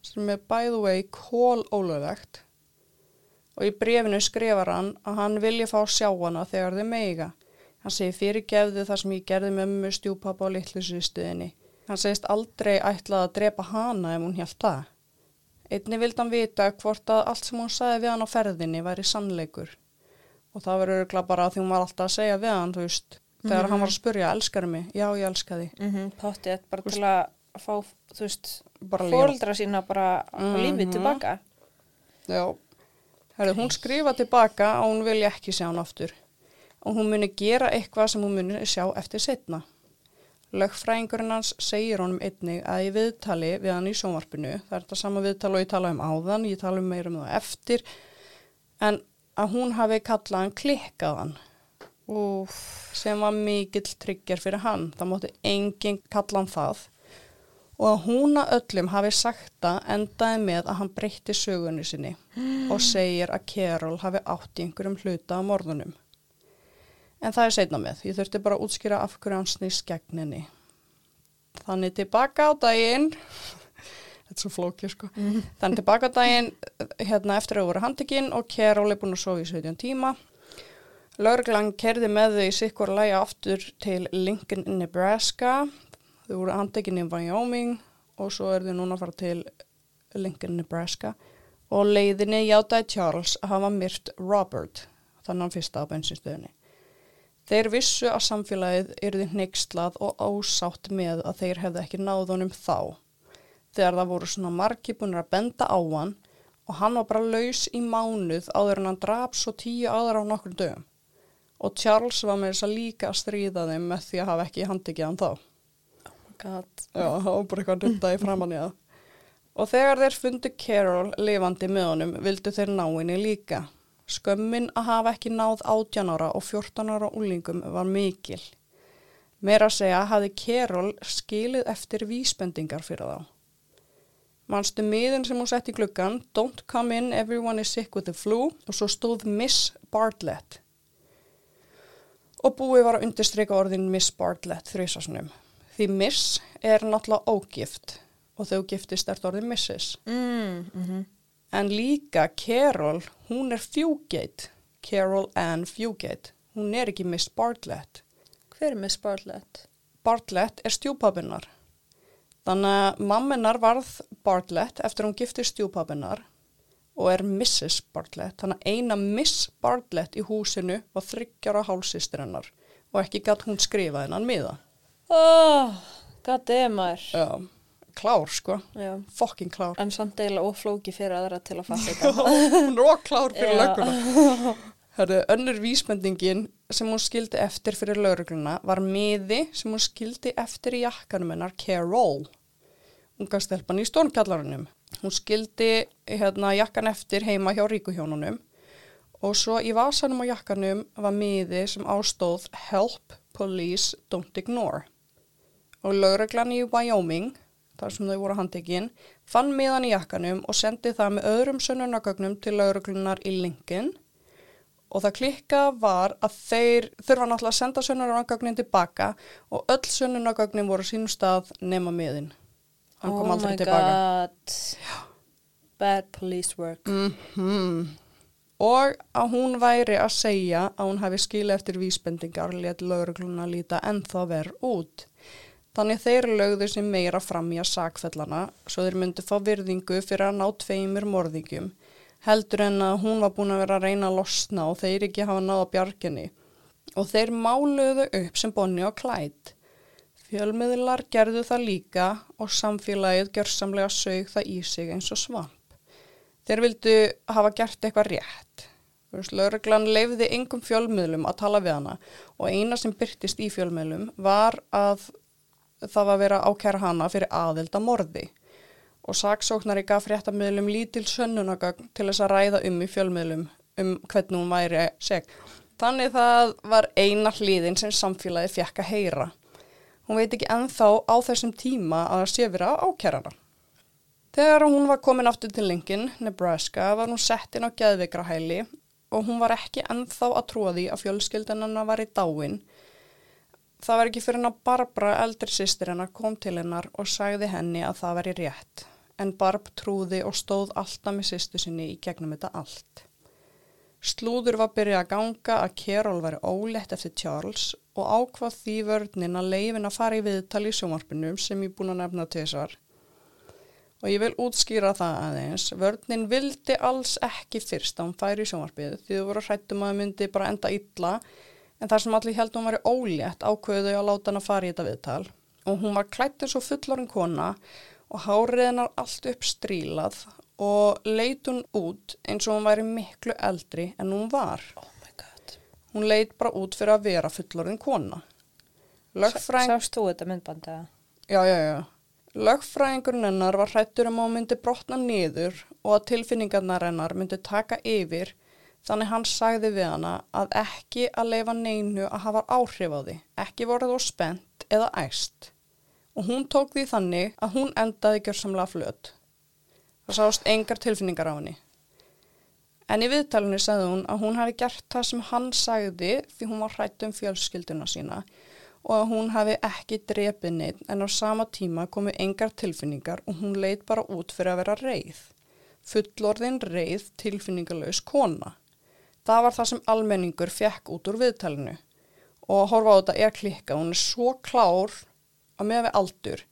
sem er by the way kól ólöðvegt og í brefinu skrifar hann að hann vilja fá sjá hana þegar þau meiga. Hann segir fyrirgefðu það sem ég gerði mömmu stjúpappa og litlu sýstuðinni. Hann segist aldrei ætlað að drepa hana ef hún hjælt það. Einni vildi hann vita hvort að allt sem hún sagði við hann á ferðinni væri sannleikur. Og það verður örgla bara að því hún var alltaf að segja við hann, þú veist, þegar Mhm. hann var að spurja, elskar mig? Já, ég elska því. Mm -hmm, Pottið, bara til að fá, þú veist, fóreldra sína bara á lífið Mhm. tilbaka. Já. Herri, hún skrifa tilbaka að hún vilja ekki sjá hann aftur. Og hún muni gera eitthvað sem hún muni sjá eftir setna. Lögfræðingurinn hans segir honum einnig að í viðtali við hann í sjónvarpinu, það er þetta sama viðtali og ég tala um áðan, ég tala um meira um það eftir, en að hún hafi kallað hann klikkaðan Úf, sem var mikill tryggjar fyrir hann. Það mótti enginn kalla hann það og að hún að öllum hafi sagt það endaði með að hann breytti sögunni sinni og segir að Carol hafi átt í einhverjum hluta á morðunum. En það er setna með. Ég þurfti bara að útskýra af hverju hann snýst gegn henni. Þannig tilbaka á daginn, þetta er svo flókið sko, þannig tilbaka á daginn hérna eftir að voru handtekinn og Carol er búin að sofa í 17 tíma. Lörglan kerði með þau sikkur lægi aftur til Lincoln, Nebraska. Þau voru handtekinn í Wyoming og svo er þau núna að fara til Lincoln, Nebraska. Og leiðinni játaði Charles að hafa myrt Robert, þannig hann fyrsta á bensinstöðinni. Þeir vissu að samfélagið yrði hneykslað og ásátt með að þeir hefði ekki náð honum þá. Þegar það voru svona margi búin að benda á hann og hann var bara laus í mánuð áður en hann draf svo tíu aðra á nokkur dögum. Og Charles var með þess að líka að stríða þeim með því að hafa ekki handikið hann þá. God. Já, það var bara eitthvað í framann í það. Og þegar þeir fundu Carol lifandi með honum, vildu þeir ná henni líka. Skömmin að hafa ekki náð 18 ára og 14 ára úlingum var mikil. Meira að segja hafði Carol skilið eftir vísbendingar fyrir þá. Manstu miðin sem hún sett í gluggan, Don't come in, everyone is sick with the flu og svo stóð Miss Bartlett. Og búið var að undirstryka orðin Miss Bartlett þrjusasunum. Því Miss er náttúrulega ógift og þú giftist er orðin Mrs. Mm, mm En líka Carol, hún er Fugate, Carol Ann Fugate. Hún er ekki Miss Bartlett. Hver er Miss Bartlett? Bartlett er stjúpabinnar. Þannig að mamminar varð Bartlett eftir hún gifti stjúpabinnar og er Mrs. Bartlett. Þannig að eina Miss Bartlett í húsinu var þryggjara hálsistir hennar og ekki gatt hún skrifa hennan miða. Oh, god damn maður. Já, klár sko, Já. fokking klár. En samt eiginlega oflóki fyrir aðra til að fatta þetta. hún er okklár fyrir lögguna. Hörðu, önnur vísbendingin sem hún skildi eftir fyrir laurugluna var miði sem hún skildi eftir í jakkanum hennar Carol. Unga stelpan í stórnkjallarunum. Hún skildi hérna, jakkan eftir heima hjá ríkuhjónunum og svo í vasanum á jakkanum var miði sem ástóð Help, Police, Don't Ignore. Og lauruglan í Wyoming, þar sem þau voru handtekinn, fann miðan í jakkanum og sendi það með öðrum sönnunagögnum til lauruglunar í Lincoln og það klikka var að þeir þurfa náttúrulega að senda sönnunagögnin tilbaka og öll sönnunagögnin voru sínum stað nema miðin. Hann kom oh aldrei my tilbaka. god. Bad police work. Mm Og að hún væri að segja að hún hefði skilið eftir vísbendingar let laurugluna líta ennþá verð út. Þannig þeir lögðu sér meira fram í að sakfellana svo þeir myndi fá virðingu fyrir að ná tveimur morðingjum heldur en að hún var búin að vera að reyna að losna og þeir ekki hafa náða bjarginni. Og þeir máluðu upp sem bonni og klætt. Fjölmiðlar gerðu það líka og samfélagið gjörsamlega sög það í sig eins og svamp. Þeir vildu hafa gert eitthvað rétt. Lauruglan leifði engum fjölmiðlum að tala við hana og eina sem byrtist í fjölmiðlum var að það var að vera ákæra hana fyrir aðelda morði og saksóknari gaf fréttamiðlum lítil sönnunagögn til þess að ræða um í fjölmiðlum um hvernig hún væri seg. Þannig það var eina hlýðin sem samfélagi fjekk að heyra. Hún veit ekki enþá á þessum tíma að sé vera ákærana. Þegar hún var komin aftur til Lincoln, Nebraska, var hún sett inn á geðvikrahæli og hún var ekki enþá að trúa því að fjölskyldunarna var í dáin. Það var ekki fyrir henn að Barbara, eldri sýstir hennar, kom til hennar og sagði henni að það væri rétt. En Barb trúði og stóð alltaf með sýstu sinni í gegnum þetta allt. Slúður var byrjað að ganga að Carol væri ólegt eftir Charles og ákvað því vörninn að leifin að fara í viðtal í sjómarpunum sem ég búin að nefna til þessar og ég vil útskýra það aðeins. Vörninn vildi alls ekki fyrst að hún færi í sjónvarpið því þú voru hrættum að það myndi bara enda illa en þar sem allir held hún var ólétt ákveðu að láta hann að fara í þetta viðtal. Og hún var klætt eins og fullorinn kona og hárið hennar allt upp strílað og leit hún út eins og hún væri miklu eldri en hún var. Oh my god. Hún leit bara út fyrir að vera fullorinn kona. Lögfræng... Sást þú þetta myndbanda? Já, já, já. Lögfræðingurinn hennar var hrættur um að hún myndi brotna niður og að tilfinningarnar hennar myndi taka yfir þannig hann sagði við hana að ekki að leifa neinu að hafa áhrif á því, ekki voruð og spennt eða æst. Og hún tók því þannig að hún endaði gjörsamlega flöt. Það sást engar tilfinningar á henni. En í viðtalinu sagði hún að hún hafi gert það sem hann sagði því hún var hrætt um fjölskylduna sína og að hún hafi ekki drepið neitt en á sama tíma komu engar tilfinningar og hún leit bara út fyrir að vera reið. Fullorðin reið tilfinningalös kona. Það var það sem almenningur fekk út úr viðtalinu og að horfa á þetta er klikka. Hún er svo klár að með við aldur.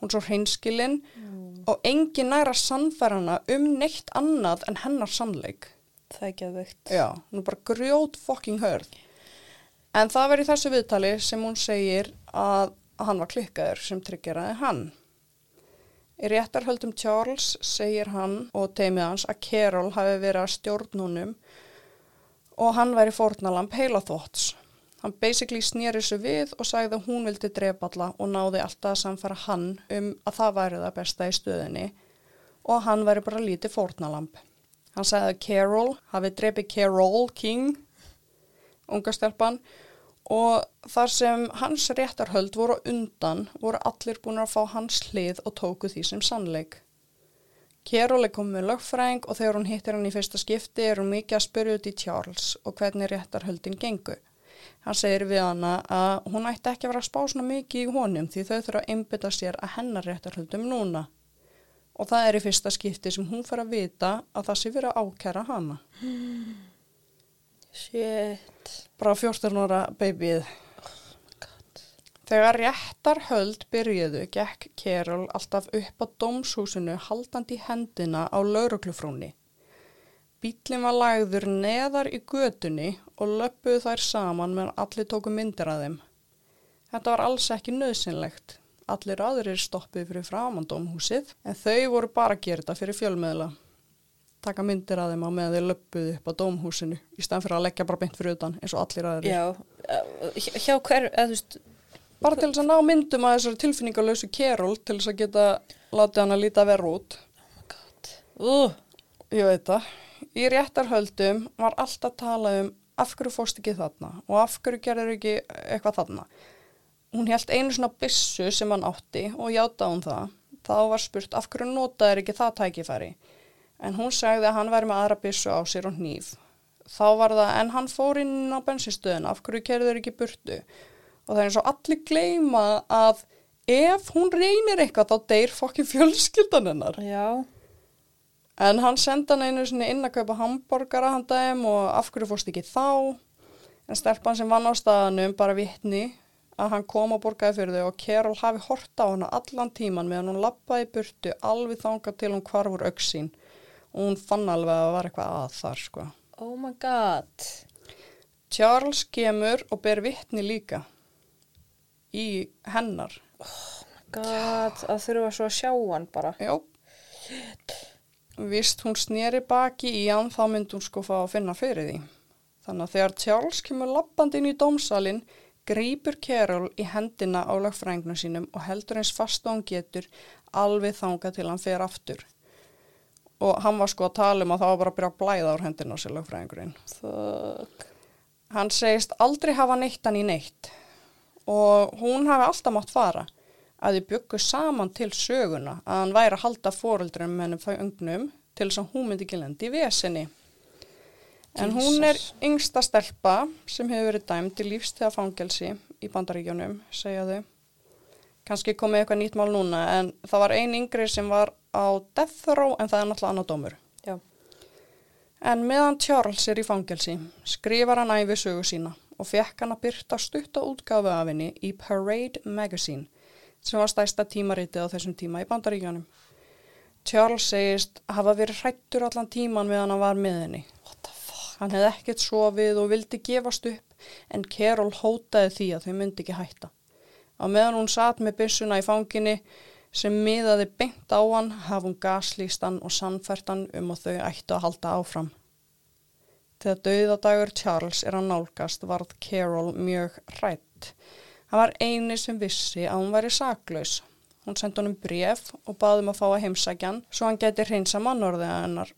Hún er svo hreinskilinn mm. og engin næra sannfærana um neitt annað en hennar sannleik. Það er ekki að vögt. Já, hún er bara grjót fucking hörð. En það var í þessu viðtali sem hún segir að hann var klikkaður sem tryggjaraði hann. Í réttarhöldum Charles segir hann og teimið hans að Carol hafi verið að stjórnunum og hann væri fórnalamp heila þótts. Hann basically snýri þessu við og sagði að hún vildi drepa alla og náði alltaf að samfara hann um að það væri það besta í stöðinni og hann væri bara lítið fórnalamp. Hann sagði að Carol hafi drepið Carol King unga stelpan og þar sem hans réttarhöld voru undan voru allir búin að fá hans hlið og tóku því sem sannleik. Kjærol er komið lögfræng og þegar hún hittir hann í fyrsta skipti er hún mikið að spyrja út í Charles og hvernig réttarhöldin gengu. Hann segir við hana að hún ætti ekki að vera að spá svona mikið í honum því þau þurfa að einbytta sér að hennar réttarhöldum núna. Og það er í fyrsta skipti sem hún fyrir að vita að það sé verið að ákæra hana. Shit. Bara 14 ára babyið. Oh Þegar réttar höld byrjuðu gekk Kerol alltaf upp á dómshúsinu haldandi hendina á lauruglufrúni. Bílinn var lagður neðar í götunni og löpuðu þær saman meðan allir tóku myndir að þeim. Þetta var alls ekki nöðsynlegt. Allir aðrir stoppuði fyrir framandómhúsið en þau voru bara að gera þetta fyrir fjölmiðla. Taka myndir að þeim á meðan þeir löpuðu upp á dómhúsinu í stæðan fyrir að leggja bara beint fyrir utan eins og allir aðrir. Já, uh, hjá hver, eða þú veist, Bara til þess að ná myndum að þessari tilfinningalösu Kerol til þess að geta látið hann að líta verð út. uh, Ég veit það. Í réttarhöldum var alltaf talað um af hverju fórst ekki þarna og af hverju gerður ekki eitthvað þarna. Hún held einu svona byssu sem hann átti og játa hún það. Þá var spurt af hverju notaður ekki það tækifæri. En hún sagði að hann væri með aðra byssu á sér og hníf. Þá var það en hann fór inn á bensinstöðuna af hverju gerður ekki burtu. Og það er eins og allir gleyma að ef hún reynir eitthvað þá deyr fokkin fjölskyldan hennar. já, En hann senda hann einu inn að kaupa hambúrgara hann dagum og af hverju fórst ekki þá. En stelpan sem vann á staðanum bara vittni að hann kom og borgaði fyrir þau og Kerol hafi horta á hana allan tíman meðan hún lappaði burtu alveg þangað til hún hvarfur auksín og hún fann alveg að það var eitthvað að þar sko. oh my god. Charles kemur og ber vittni líka í hennar. God, að þurfa svo að sjá hann bara. Já. vist hún sneri baki í hann þá myndi hún sko fá að finna fyrir því. Þannig að þegar Charles kemur lappandi inn í dómsalinn grýpur Carol í hendina á lögfræðingnum sínum og heldur eins fast og hann getur alveg þanga til hann fer aftur. Og hann var sko að tala um að það var bara að byrja að blæða á hendina á sér lögfræðingurinn. Fuck. Hann segist aldrei hafa neitt hann í neitt og hún hafi alltaf mátt fara að þið byggu saman til söguna að hann væri að halda fóreldrum hennum fæungnum til þess að hún myndi ekki lendi í vesinni. En hún er yngsta stelpa sem hefur verið dæmd í lífstíða fangelsi í bandaríkjónum, segja þau. Kanski komið eitthvað nýtt mál núna en það var ein yngri sem var á death row en það er náttúrulega annar dómur. Já. En meðan Charles er í fangelsi skrifar hann æfi sögu sína og fekk hann að byrta stutta útgáfu af henni í Parade Magazine sem var stæsta tímaritið á þessum tíma í bandaríkjónum. Charles segist hafa verið hrættur allan tíman meðan hann var með henni. What the fuck? Hann hefði ekkert sofið og vildi gefast upp en Carol hótaði því að þau myndi ekki hætta. Á meðan hún satt með byssuna í fanginni sem miðaði beint á hann hafði hún gaslýst hann og sannfært hann um að þau ættu að halda áfram. Þegar dauðadagur Charles er að nálgast varð Carol mjög hrætt. Hann var eini sem vissi að hún væri saklaus. Hún sendi honum bref og baði um að fá að heimsækja hann svo hann geti hreinsa mannorðið hennar.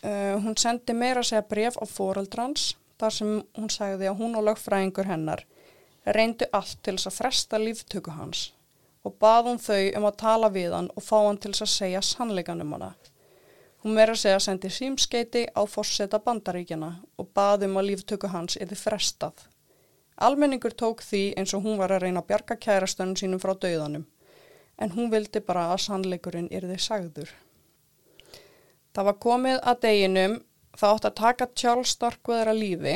Uh, hún sendi meira að segja bref á fóreldrans þar sem hún sagði að hún og lögfræðingur hennar reyndu allt til þess að fresta líftöku hans og bað hún þau um að tala við hann og fá hann til þess að segja sannleikan um hana. Hún meira að segja sendi símskeiti á fórseta bandaríkjana og bað um að líftöku hans yfir frestað. Almenningur tók því eins og hún var að reyna að bjarga kærastönnum sínum frá dauðanum en hún vildi bara að sannleikurinn yrði sagður. Það var komið að deginum það átt að taka Charles Starkweather að lífi.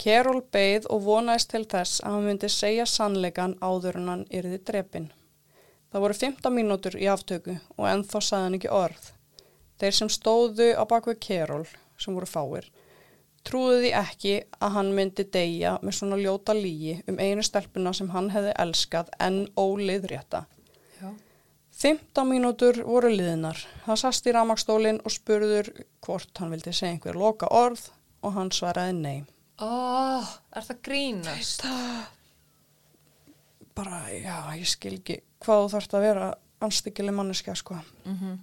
Carol beigð og vonaðist til þess að hann myndi segja sannleikan áður en hann yrði drepin. Það voru 15 mínútur í aftöku og ennþá sagði hann ekki orð. Þeir sem stóðu á bakvið Carol, sem voru fáir, trúðu því ekki að hann myndi deyja með svona ljóta lígi um einu stelpuna sem hann hefði elskað en óliðrétta. Já. 15 mínútur voru liðinar. Hann sast í ramagstólinn og spurður hvort hann vildi segja einhver loka orð og hann svaraði nei. Oh, er það grínast? Bara, já, ég skil ekki hvað þú þarft að vera anstíkileg manneskja, sko. Mm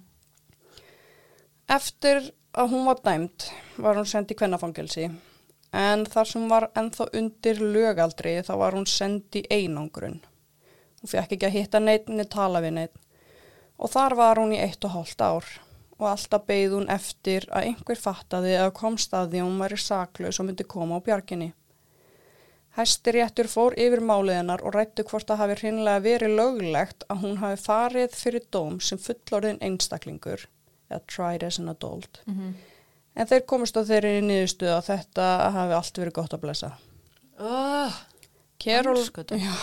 Eftir að hún var dæmt var hún send í kvennafangelsi en þar sem var ennþá undir lögaldri þá var hún send í einangrun. Hún fekk ekki að hitta neitt niður tala við neitt og þar var hún í eitt og hálft ár og alltaf beigð hún eftir að einhver fattaði að komst að því að hún væri saklaus og myndi koma á bjarginni. Hæsti réttur fór yfir máliðinar og rættu hvort það hafi hreinlega verið löglegt að hún hafi farið fyrir dóm sem fullorðin einstaklingur eða tried as an adult. -hmm. En þeir komist á þeirri niðurstuð að þetta hafi allt verið gott að blessa. oh, Carol, já,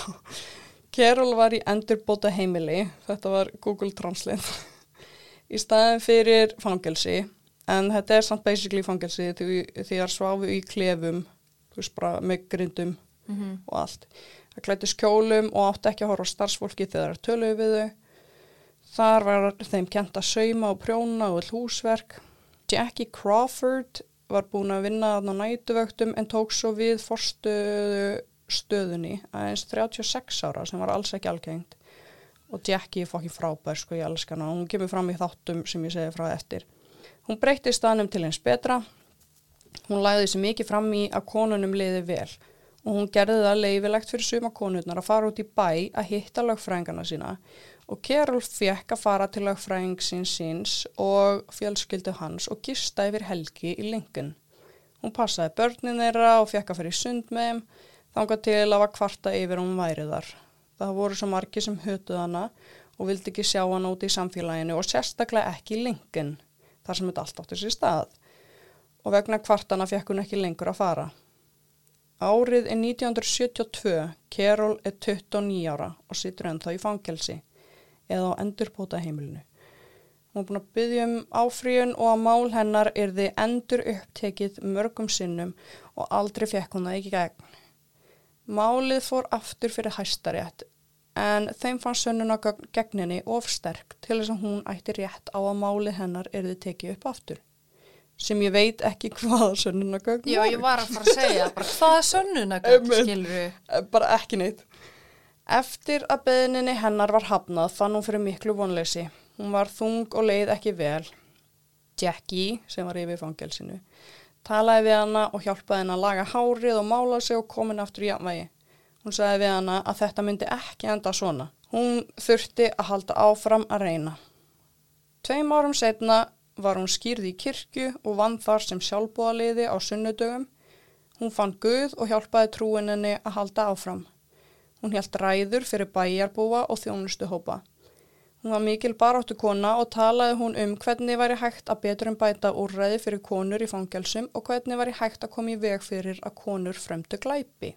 Carol var í endurbóta heimili, þetta var Google Translate, í staðin fyrir fangelsi, en þetta er samt basically fangelsi því því að sváfu í klefum, bara með grindum mm og allt. Það klætti skjólum og átti ekki að horfa á starfsfólki þegar það töluðu við þau. Þar var þeim kent að sauma og prjóna og all húsverk. Jackie Crawford var búin að vinna þarna nætuvöktum en tók svo við forstöðu stöðunni aðeins 36 ára sem var alls ekki algengt. Og Jackie er fokkin frábær sko ég elska hana. Hún kemur fram í þáttum sem ég segi frá eftir. Hún breytti staðnum til eins betra. Hún læði sér mikið fram í að konunum liði vel og hún gerði það leifilegt fyrir suma konurnar að fara út í bæ að hitta lögfræðingana sína og Carol fekk að fara til lögfræðingsins síns og fjölskyldu hans og gista yfir helgi í Lincoln. Hún passaði börnin þeirra og fekk að í sund með þeim þangað til að var kvarta yfir hún væri þar. Það voru svo margi sem hötuð hana og vildi ekki sjá hana út í samfélaginu og sérstaklega ekki í Lincoln þar sem þetta allt átti sér stað og vegna kvartana fekk hún ekki lengur að fara. Árið er 1972, Carol er 29 ára og situr ennþá í fangelsi eða á endurbóta heimilinu. Hún er búin að byggja um áfríun og að mál hennar er þið endur upptekið mörgum sinnum og aldrei fekk hún það ekki gegn. Málið fór aftur fyrir hæstarétt en þeim fann sönnuna gegn henni ofsterk til þess að hún ætti rétt á að máli hennar erði tekið upp aftur sem ég veit ekki hvaða sönnunagögn Já, ég var að fara að segja, bara hvaða sönnunagögn, skilur við? Eh, bara ekki neitt eftir að beðninni hennar var hafnað fann hún fyrir miklu vonleysi. Hún var þung og leið ekki vel. Jackie, sem var yfir fangelsinu talaði við hana og hjálpaði henni að laga hárið og mála sig og komin aftur í jafnvægi. Hún sagði við hana að þetta myndi ekki enda svona. Hún þurfti að halda áfram að reyna. Tveim árum setna var hún skýrð í kirkju og vann þar sem sjálfbúðaliði á sunnudögum. Hún fann Guð og hjálpaði trúininni að halda áfram Hún held ræður fyrir bæjarbúa og þjónustuhópa. Hún var mikil baráttu kona og talaði hún um hvernig væri hægt að betur en bæta úrræði fyrir konur í fangelsum og hvernig væri hægt að koma í veg fyrir að konur fremdu glæpi.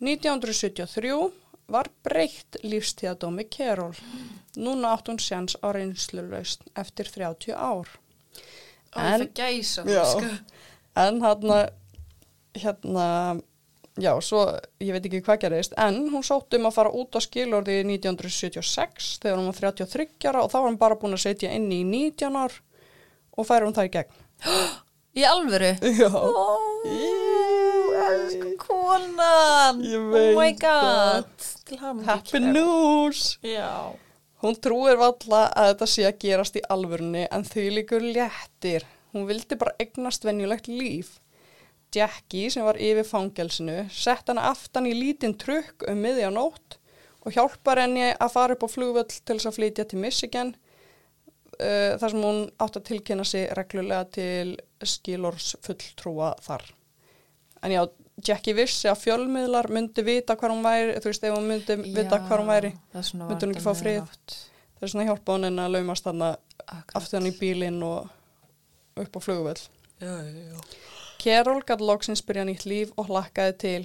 1973 var breytt lífstíðadómi Keról. Núna átt hún sjans á reynslulaust eftir 30 ár. Ó, En- það gæsa, Já. sko. En hérna, hérna, já, svo, ég veit ekki hvað gerist, en hún sótt um að fara út á skilorði 1976 þegar hún var 33 ára og þá var hún bara búin að setja inn í 19 ár og færa hún það í gegn. Í alvöru? Já. Elsku konan. Oh my god. Happy news! Já. Hún trúir valla að þetta sé að gerast í alvörunni en þau líkur léttir. Hún vildi bara eignast venjulegt líf. Jackie sem var yfir fangelsinu sett hana aftan í lítinn trukk um miðja nótt og hjálpar henni að fara upp á flugvöll til þess að flytja til Michigan uh, þar sem hún átt að tilkynna sig reglulega til skilors fulltrúa þar. En já, Jackie vissi að fjölmiðlar myndi vita hvað hún væri, þú veist, ef hún myndi vita hvað hún væri. Myndi hún ekki fá frið? Það er svona hjálpa hún að laumast þarna aftur hann í bílinn og upp á flugvöll. Já, já, já. Kerol gæti loksins byrja nýtt líf og hlakkaði til.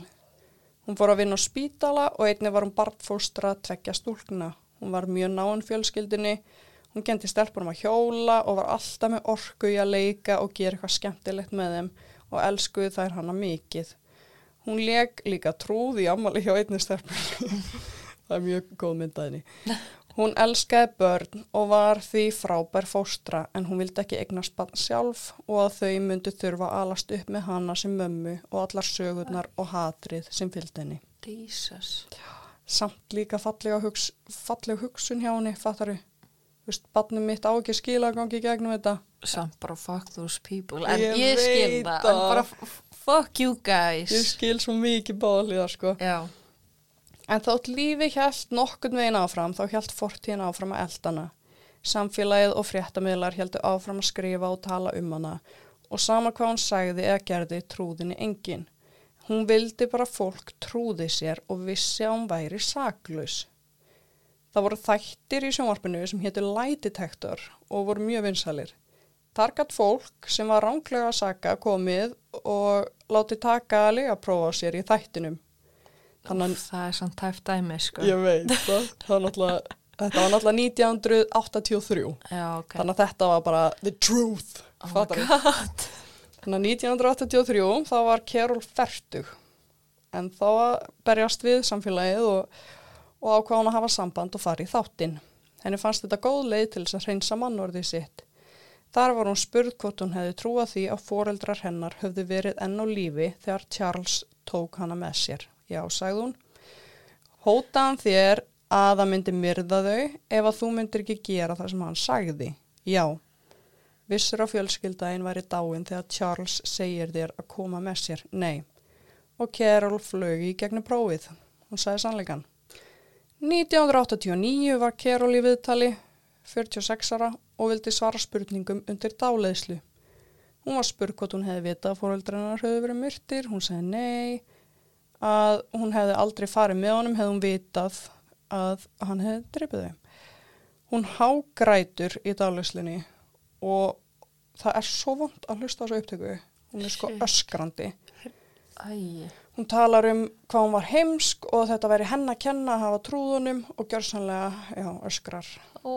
Hún fór að vinna á spítala og einnig var hún barnfóstra að tvekja stúlkna. Hún var mjög náinn fjölskyldinni, hún genti stelpunum að hjóla og var alltaf með orku í að leika og gera eitthvað skemmtilegt með þeim og elskuði þær hana mikið. Hún leg líka trúð í ammali hjá einnig stelpunum. Það er mjög góð myndaðinni. Hún elskaði börn og var því frábær fóstra en hún vildi ekki eignast barn sjálf og að þau myndu þurfa að alast upp með hana sem mömmu og allar sögurnar og hatrið sem fylgdi henni. Jesus. Samt líka fallega, hugs, hugsun hjá henni, fattaru. Þú veist, barnum mitt á ekki skila að gangi í gegnum þetta. Samt bara fuck those people. En Ég ég, skil það. En bara fuck you guys. Ég skil svo mikið báðliða, sko. Já. En þótt lífi hjælt nokkurn veginn áfram, þá hjælt fortíðin áfram að eldana. Samfélagið og fréttamiðlar hjæltu áfram að skrifa og tala um hana og sama hvað hún sagði eða gerði trúðinni engin. Hún vildi bara fólk trúði sér og vissi að hún væri saklaus. Það voru þættir í sjónvarpinu sem hétu Lædetektor og voru mjög vinsalir. Þar gætt fólk sem var ránglega að saka komið og láti taka að lega prófa sér í þættinum. Úff, það er samt tæft dæmi, sko. Ég veit það. það var þetta var náttúrulega 1983. Já, ok. Þannig að þetta var bara the truth. Oh. Þannig að 1983 þá var Kerol færtug. En þá berjast við samfélagið og, og ákvað hún að hafa samband og fara í þáttinn. Henni fannst þetta góð leið til þess að hreinsa mannorðið sitt. Þar var hún spurð hvort hún hefði trúað því að foreldrar hennar höfðu verið enn á lífi þegar Charles tók hana með sér. Já, sagði hún. Hótaðan þér að það myndi myrða þau ef að þú myndir ekki gera það sem hann sagði. Já. Vissur á fjölskyldaðin væri dáin þegar Charles segir þér að koma með sér. Nei. Og Carol flög í gegnum prófið. Hún sagði sannleikan. 1989 var Carol í viðtali, 46 ára, og vildi svara spurningum undir dáleiðslu. Hún var spurð hvort hún hefði vitað að fóreldrennar höfðu verið myrtir. Hún sagði nei, að hún hefði aldrei farið með honum, hefði hún vitað að hann hefði dreipið þau. Hún hágrætur í dáleiðslunni og það er svo vond að hlusta á þessu upptöku. Hún er sko öskrandi. Æ, Hún talar um hvað hún var heimsk og þetta væri henn að kenna að hafa trúðunum og gjörsanlega, já, öskrar. ó,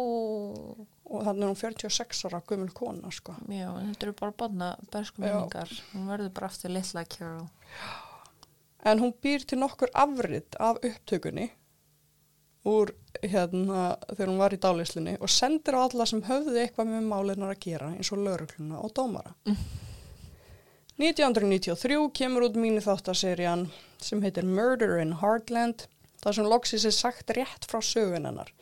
Og þannig er hún 46 ára gömul kona, sko. já, þetta eru bara barna bersku Já. minningar. Hún verður bara aftur litla Carol. En hún býr til nokkur afrit af upptökunni úr hérna þegar hún var í dálislinni og sendir á alla sem höfðu eitthvað með málinar að gera eins og laurugluna og dómara. 1993 kemur út mínu þáttaserían sem heitir Murder in Heartland þar sem loksis er sagt rétt frá sögun hennar.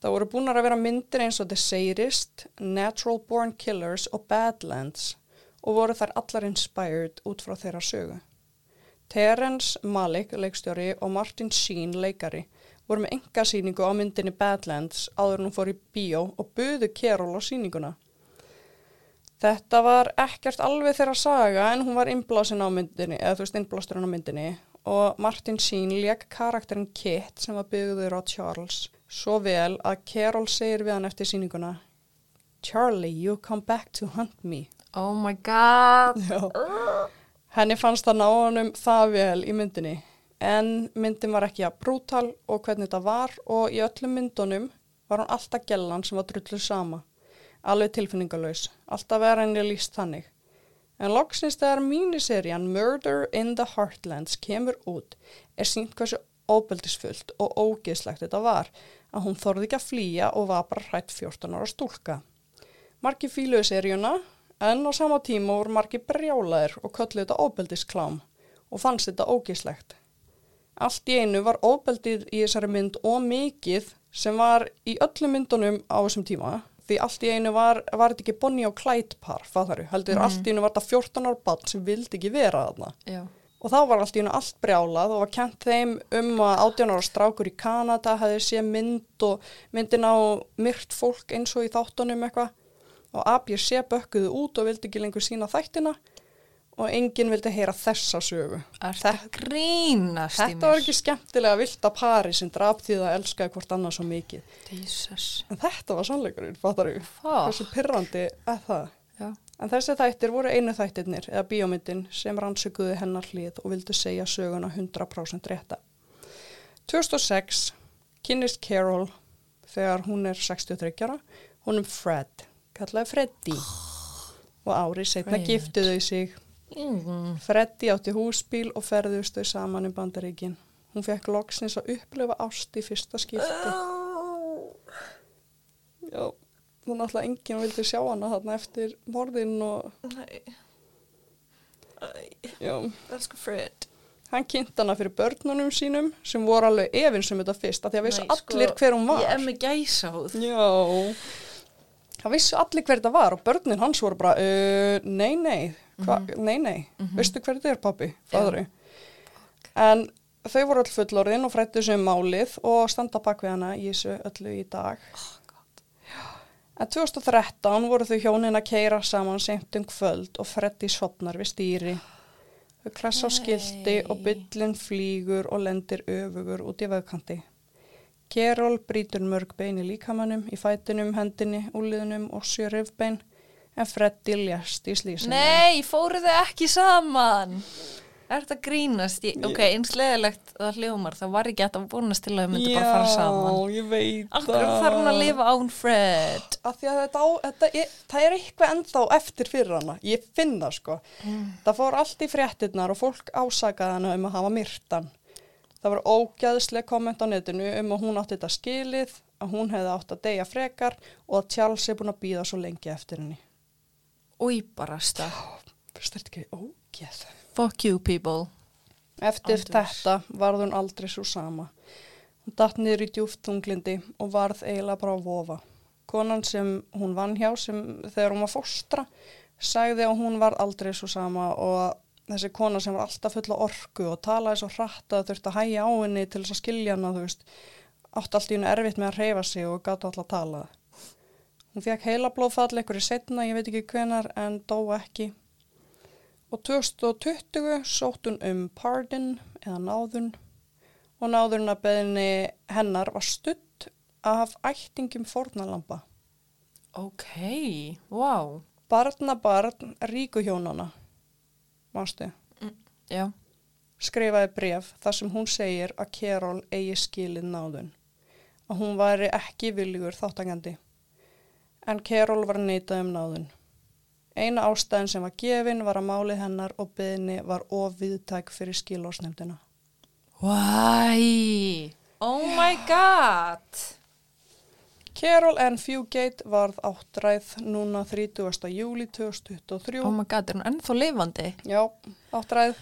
Það voru búin að vera myndir eins og The Sadist, Natural Born Killers og Badlands og voru þær allar inspired út frá þeirra sögu. Terence Malik, leikstjóri, og Martin Sheen, leikari, voru með enga síningu á myndinni Badlands áður hún fór í bíó og buðu Kerol á síninguna. Þetta var ekkert alveg þeirra saga en hún var innblásin á myndinni, eða þú veist innblásturinn á myndinni og Martin Sheen leik karakterin Kit sem var byggður á Charles svo vel að Kerol segir við hann eftir síninguna Charlie, you come back to hunt me. Oh my god. Já. Henni fannst það ná honum það vel í myndinni en myndin var ekki að brútal og hvernig þetta var og í öllum myndunum var hún alltaf gellan sem var drulluð sama. Alveg tilfinningalös. Alltaf verið henni líst þannig. En loksins þegar míniserjan Murder in the Heartlands kemur út er sínt hversu óbeldisfullt og ógeðslegt þetta var að hún þorði ekki að flýja og var bara hrætt 14 ára stúlka. Marki fíluðu seríuna en á sama tíma voru margi brjálaðir og kölluð þetta óbeldisklám og fannst þetta ógeðslegt. Allt í einu var óbeldið í þessari mynd og mikið sem var í öllum myndunum á þessum tíma því allt í einu var, þetta ekki Bonnie og Clyde par, fatharu, heldur mm. allt í einu var þetta 14 ára bann sem vildi ekki vera þarna. Já. Og þá var allt í einu allt brjálað og var kent þeim um að 18 ára strákur í Kanada hefði sé mynd og myndin á myrt fólk eins og í þáttunum eitthvað og ABC bökkuðu út og vildi ekki lengur sína þættina og enginn vildi heyra þessa sögu. Þetta grínast í mér. Þetta var ekki skemmtilega vilda pari sem draf því það elskaði hvort annað svo mikið. Jesus. En þetta var sannleikurinn, fattar? Fuck. Hversu pyrrandi er það? Já. En þessi þættir voru einu þættirnir eða bíómyndin sem rannsökuði hennar hlið og vildi segja söguna 100% rétta. 2006 kynist Carol þegar hún er 63 ára, hún er Fred, kallaði Freddy og árið setna giftuðu þau sig. Mm. Freddy átti húsbíl og ferðust þau saman um bandaríkin. Hún fekk loksins að upplifa ást í fyrsta skipti. Já, þú náttúrulega enginn vildi sjá hana þarna eftir morðin og Nei. Elsku Fred. hann kynnt hana fyrir börnunum sínum sem voru alveg efins um þetta fyrst af því að vissu sko, allir hver hún var. Ég er með gæsáð. Já, það vissu allir hver þetta var og börnin hans voru bara, uh, nei, nei, hva, nei, nei, veistu hver þetta er pappi, fadri. En þau voru öll fullorðin og frættu sem málið og standa bak við hana í þessu öllu í dag. En 2013 voru þau hjónin að keira saman seint um kvöld og Freddy svopnar við stýri. Þau klessa á skilti og byllin flýgur og lendir öfugur út í vöðkanti. Kerol brýtur mörg bein í líkamannum, í fætinum, hendinni, úliðunum og sjö rifbein, en Freddy ljast í slísinu. Nei, fóru þau ekki saman? Er þetta grínast? Ég, ok, eins leðilegt það hljómar, það var ekki að vonast til að þau myndi bara fara saman. Já, ég veit Akkur þarf hún að lifa án Fred? Af því að þetta, á, þetta er, það er eitthvað ennþá eftir fyrir hana. Ég finn það sko. Það fór allt í fréttinnar og fólk ásakaði hana um að hafa myrtan. Það var ógæðsleg komment á netinu um að hún átti þetta skilið, að hún hefði átt að deyja frekar og að Charles er búin að býða svo lengi eftir henni. Új, barasta. Fyrst er þetta ekki ógeð. Fuck you people. Eftir Aldurs. þetta varð hún aldrei svo sama. Hún datt niður í djúft þunglindi og varð eiginlega bara að vofa. Konan sem hún vann hjá sem þegar hún var fóstra sagði að hún var aldrei svo sama og þessi kona sem var alltaf fulla orku og talaði svo hratt að þurfti að hæja á henni til þess að skilja hana, þú veist, átti allt í henni erfitt með að reyfa sig og gátt alltaf að tala. Hún fekk heila blóðfall einhverju setna, ég veit ekki hvenar, en dó ekki. Og 2020 sótt hún um pardon eða náðun og náðurinn að beðinni hennar var stutt af ættingum fórnalampa. Ok, wow. Barnabarn ríkuhjónana, mástu, Já, skrifaði bref þar sem hún segir að Kerol eigi skilið náðun. Að hún væri ekki viljugur þáttangandi. En Kerol var neitað um náðun. Eina ástæðin sem var gefin var að málið hennar og beðinni var of viðtæk fyrir skilósnefndina. Why? Oh my god. Carol Ann Fugate varð áttræð núna 30. júli 2023. Oh my god, er hún ennþá lifandi? Já, áttræð.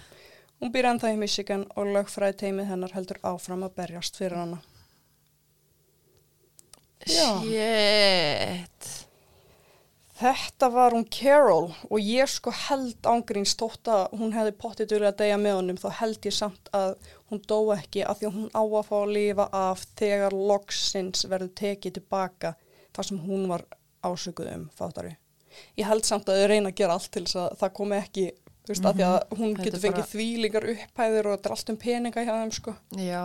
Hún býr ennþá í Michigan og lögfræði teimið hennar heldur áfram að berjast fyrir hana. Já. Shit. Þetta var hún Carol og ég sko held ángríns tótt að hún hefði pottið vilja að deyja með honum þá held ég samt að hún dó ekki af því að hún á að fá að lifa af þegar loksins verður tekið tilbaka þar sem hún var ásökuð um fattari. Ég held samt að þau reyna að gera allt til þess að það komi ekki, þú veist, mm -hmm. að því að hún Þetta getur fengið bara- þvílingar upphæðir og þetta er allt um peninga hjá þeim sko. Já,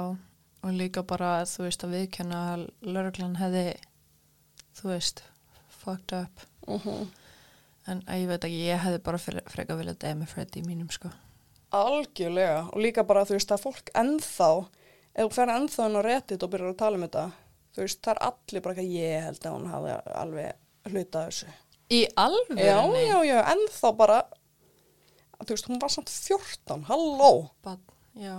og líka bara, þú veist, að viðkjanna að lauruglan hefði, þú veist, fucked up. Uh En að ég veit ekki, ég hefði bara fre- frekar viljað deyja með Freddy mínum, sko. Algjörlega og líka bara þú veist að fólk ennþá ef þú fer ennþá inn á Reddit og byrjar að tala um þetta þú veist það er allir bara ekki ég held að hún hafi alveg hlutað þessu Í alvörunni? Já, já, já, ennþá bara þú veist hún var samt 14 halló, But, já.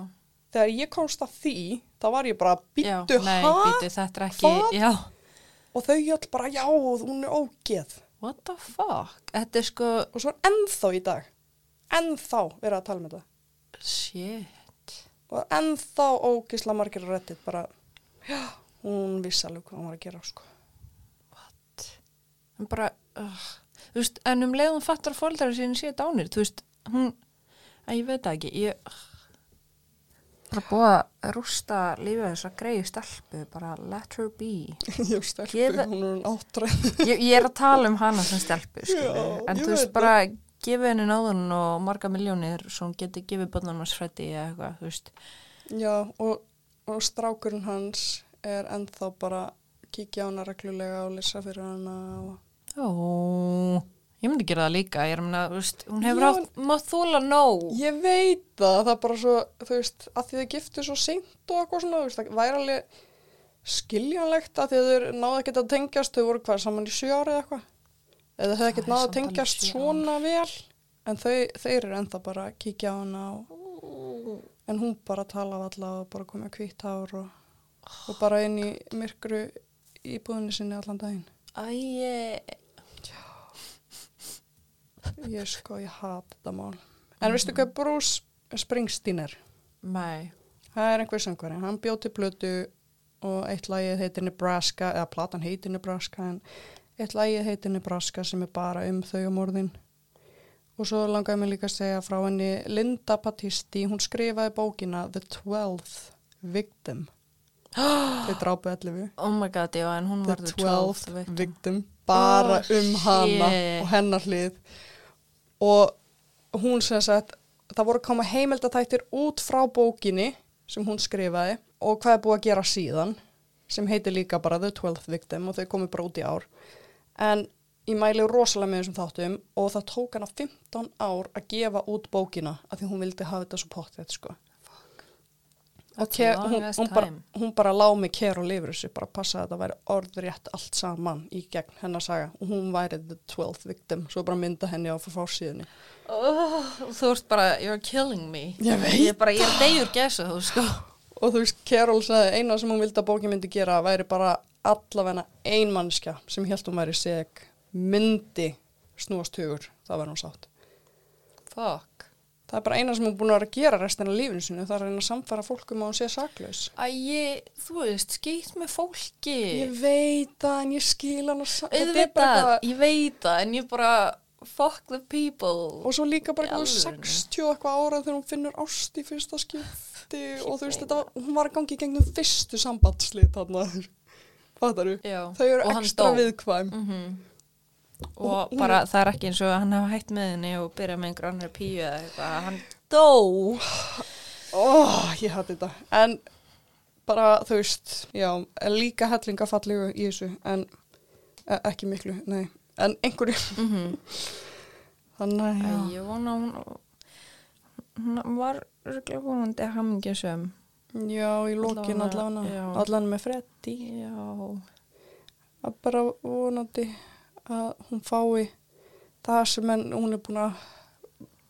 þegar ég komst að því þá var ég bara býttu nei, ha býttu, þetta er ekki, Hvað? já. og þau öll bara já, hún er ógeð What the fuck? Þetta er sko, og svo er ennþá í dag. Ennþá verið að tala um þetta. Shit. og ennþá ógisla margir á Reddit bara, já, hún vissi alveg hvað hún var að gera sko. En bara, uh, þú veist, en um leiðum fattar fóldari sín séu dánir, þú veist, hún, að ég veit ekki, ég, bara búið að rústa lífið þess að greiði stelpu, bara let her be. ég stelpu, Gefa- hún er áttræð Ég, ég er að tala um hana sem stelpu, Já, en þú veist, bara gefið henni náðun og marga miljónir hún geti gefið bönnum hans freddi eða eitthvað, þú veist. já, og, og strákurinn hans er ennþá bara kíkja á hana reglulega og lesa fyrir hana og Ó, ég myndi gera það líka, ég er að meina, þú veist, hún hefur haft, mátt þóla nóg. Ég veit það, það er bara svo, þú veist, að því þau giftu svo seint og eitthvað svona, þú veist, það væri alveg skiljanlegt að að þau náðu ekkert að tengjast, þau voru hvað saman í sjö ári eða eitthvað, eða þau ekkert er náðu að tengjast ár. svona vel, en þau, þeir eru ennþá bara að kíkja á hana og, en hún bara tala af alla og bara komið kvítt hár og, og bara inn í myrkru íbúðinni sinni allan daginn. Æ, Ég sko, ég hat þetta mál. En veistu hvað Bruce Springsteen er? mæ, Það er einhver söngvari, hann bjóð til plötu og eitt lagið heitir Nebraska, eða platan heitir Nebraska, en eitt lagið heitir Nebraska sem er bara um þau um orðin. Og svo langaði mig líka að segja frá henni Linda Battisti, hún skrifaði bókina The Twelfth Victim. Þau drápu 11. oh my god, já, en hún var the 12th 12th victim. Victim. Bara Oh, um hana shit. og hennar hlið. Og hún sem sagt, það voru að koma heimildatættir út frá bókinni sem hún skrifaði og hvað er búið að gera síðan sem heitir líka bara The 12th Victim og þau komið bara út í ár. En ég mæli rosalega með þessum þáttum og það tók hana 15 ár að gefa út bókina af því hún vildi hafa þetta svo pottið sko. Og That's ke, a long hún, hún, bara, hún bara lág með kér og lifur þessu, bara passa að þetta væri orðrétt allt saman í gegn hennar saga og hún væri the 12th victim, svo bara mynda henni á fórsíðunni. Oh, þú ert bara, you're killing me. Ég veit Ég er bara, ég er degur gæsa, þú sko. Og þú veist, Carol sagði eina sem hún vildi að bókin myndi gera væri bara allavegna ein mannskja sem held hún væri seg myndi snúast hugur, það væri hún sátt. Fuck. Það er bara eina sem hún búin að vera að gera restina lífinu sinu, það er að reyna að samfara fólkum að hún sé saklaus. Æ, ég, þú veist, skýtt með fólki. Ég veit það, en ég skil hann að er bara Auðvitað, eitthvað- ég veit það, en ég bara, fuck the people. og svo líka bara Í eitthvað alvörunni. 60 og eitthvað ára þegar hún finnur ást í fyrsta skipti og þú veist þetta, hún var að gangi í gegnum fyrstu sambandslið þarna fattar þú? Þau eru og hann ekstra viðkvæm Mhm. Og Og hún- bara, það er ekki eins og hann hafa hætt með henni og byrja með einhver annar píu eða eitthvað, hann dó. Ó, ég hatt þetta. En bara þú veist já, líka hellingafallegu í þessu en e ekki miklu, nei. En einhverju, Mm þannig að ég vona að hún, hún var örgulega vonandi hamingjusum. já, í Allavega, allan allan með Freddy. Já, að bara vonandi að hún fái það sem en, hún er búin að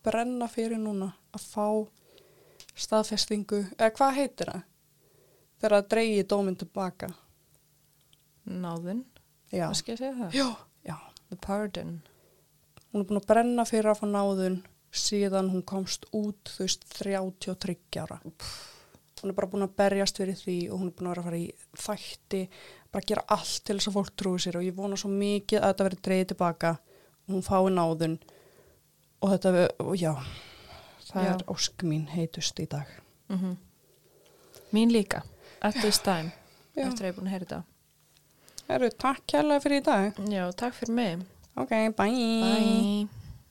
brenna fyrir núna að fá staðfestingu, eða hvað heitir það? þegar það dreigi dóminn tilbaka. náðun, Já, hvað skal ég segja það? já, já. The pardon. Hún er búin að brenna fyrir að fá náðun síðan hún komst út, þú veist, 33 ára. Hún er bara búin að berjast fyrir því og hún er búin að vera að fara í þætti, bara gera allt til þess að fólk trúi sér og ég vona svo mikið að þetta verið dreigið tilbaka og hún fái náðun og þetta, og já, það Já. er ósk mín heitust í dag. Mm Mín líka, at this time, Já. eftir að ég er búin að heyra þetta. Eru, takk kærlega fyrir í dag. Já, takk fyrir mig. Ok, bye. Bye.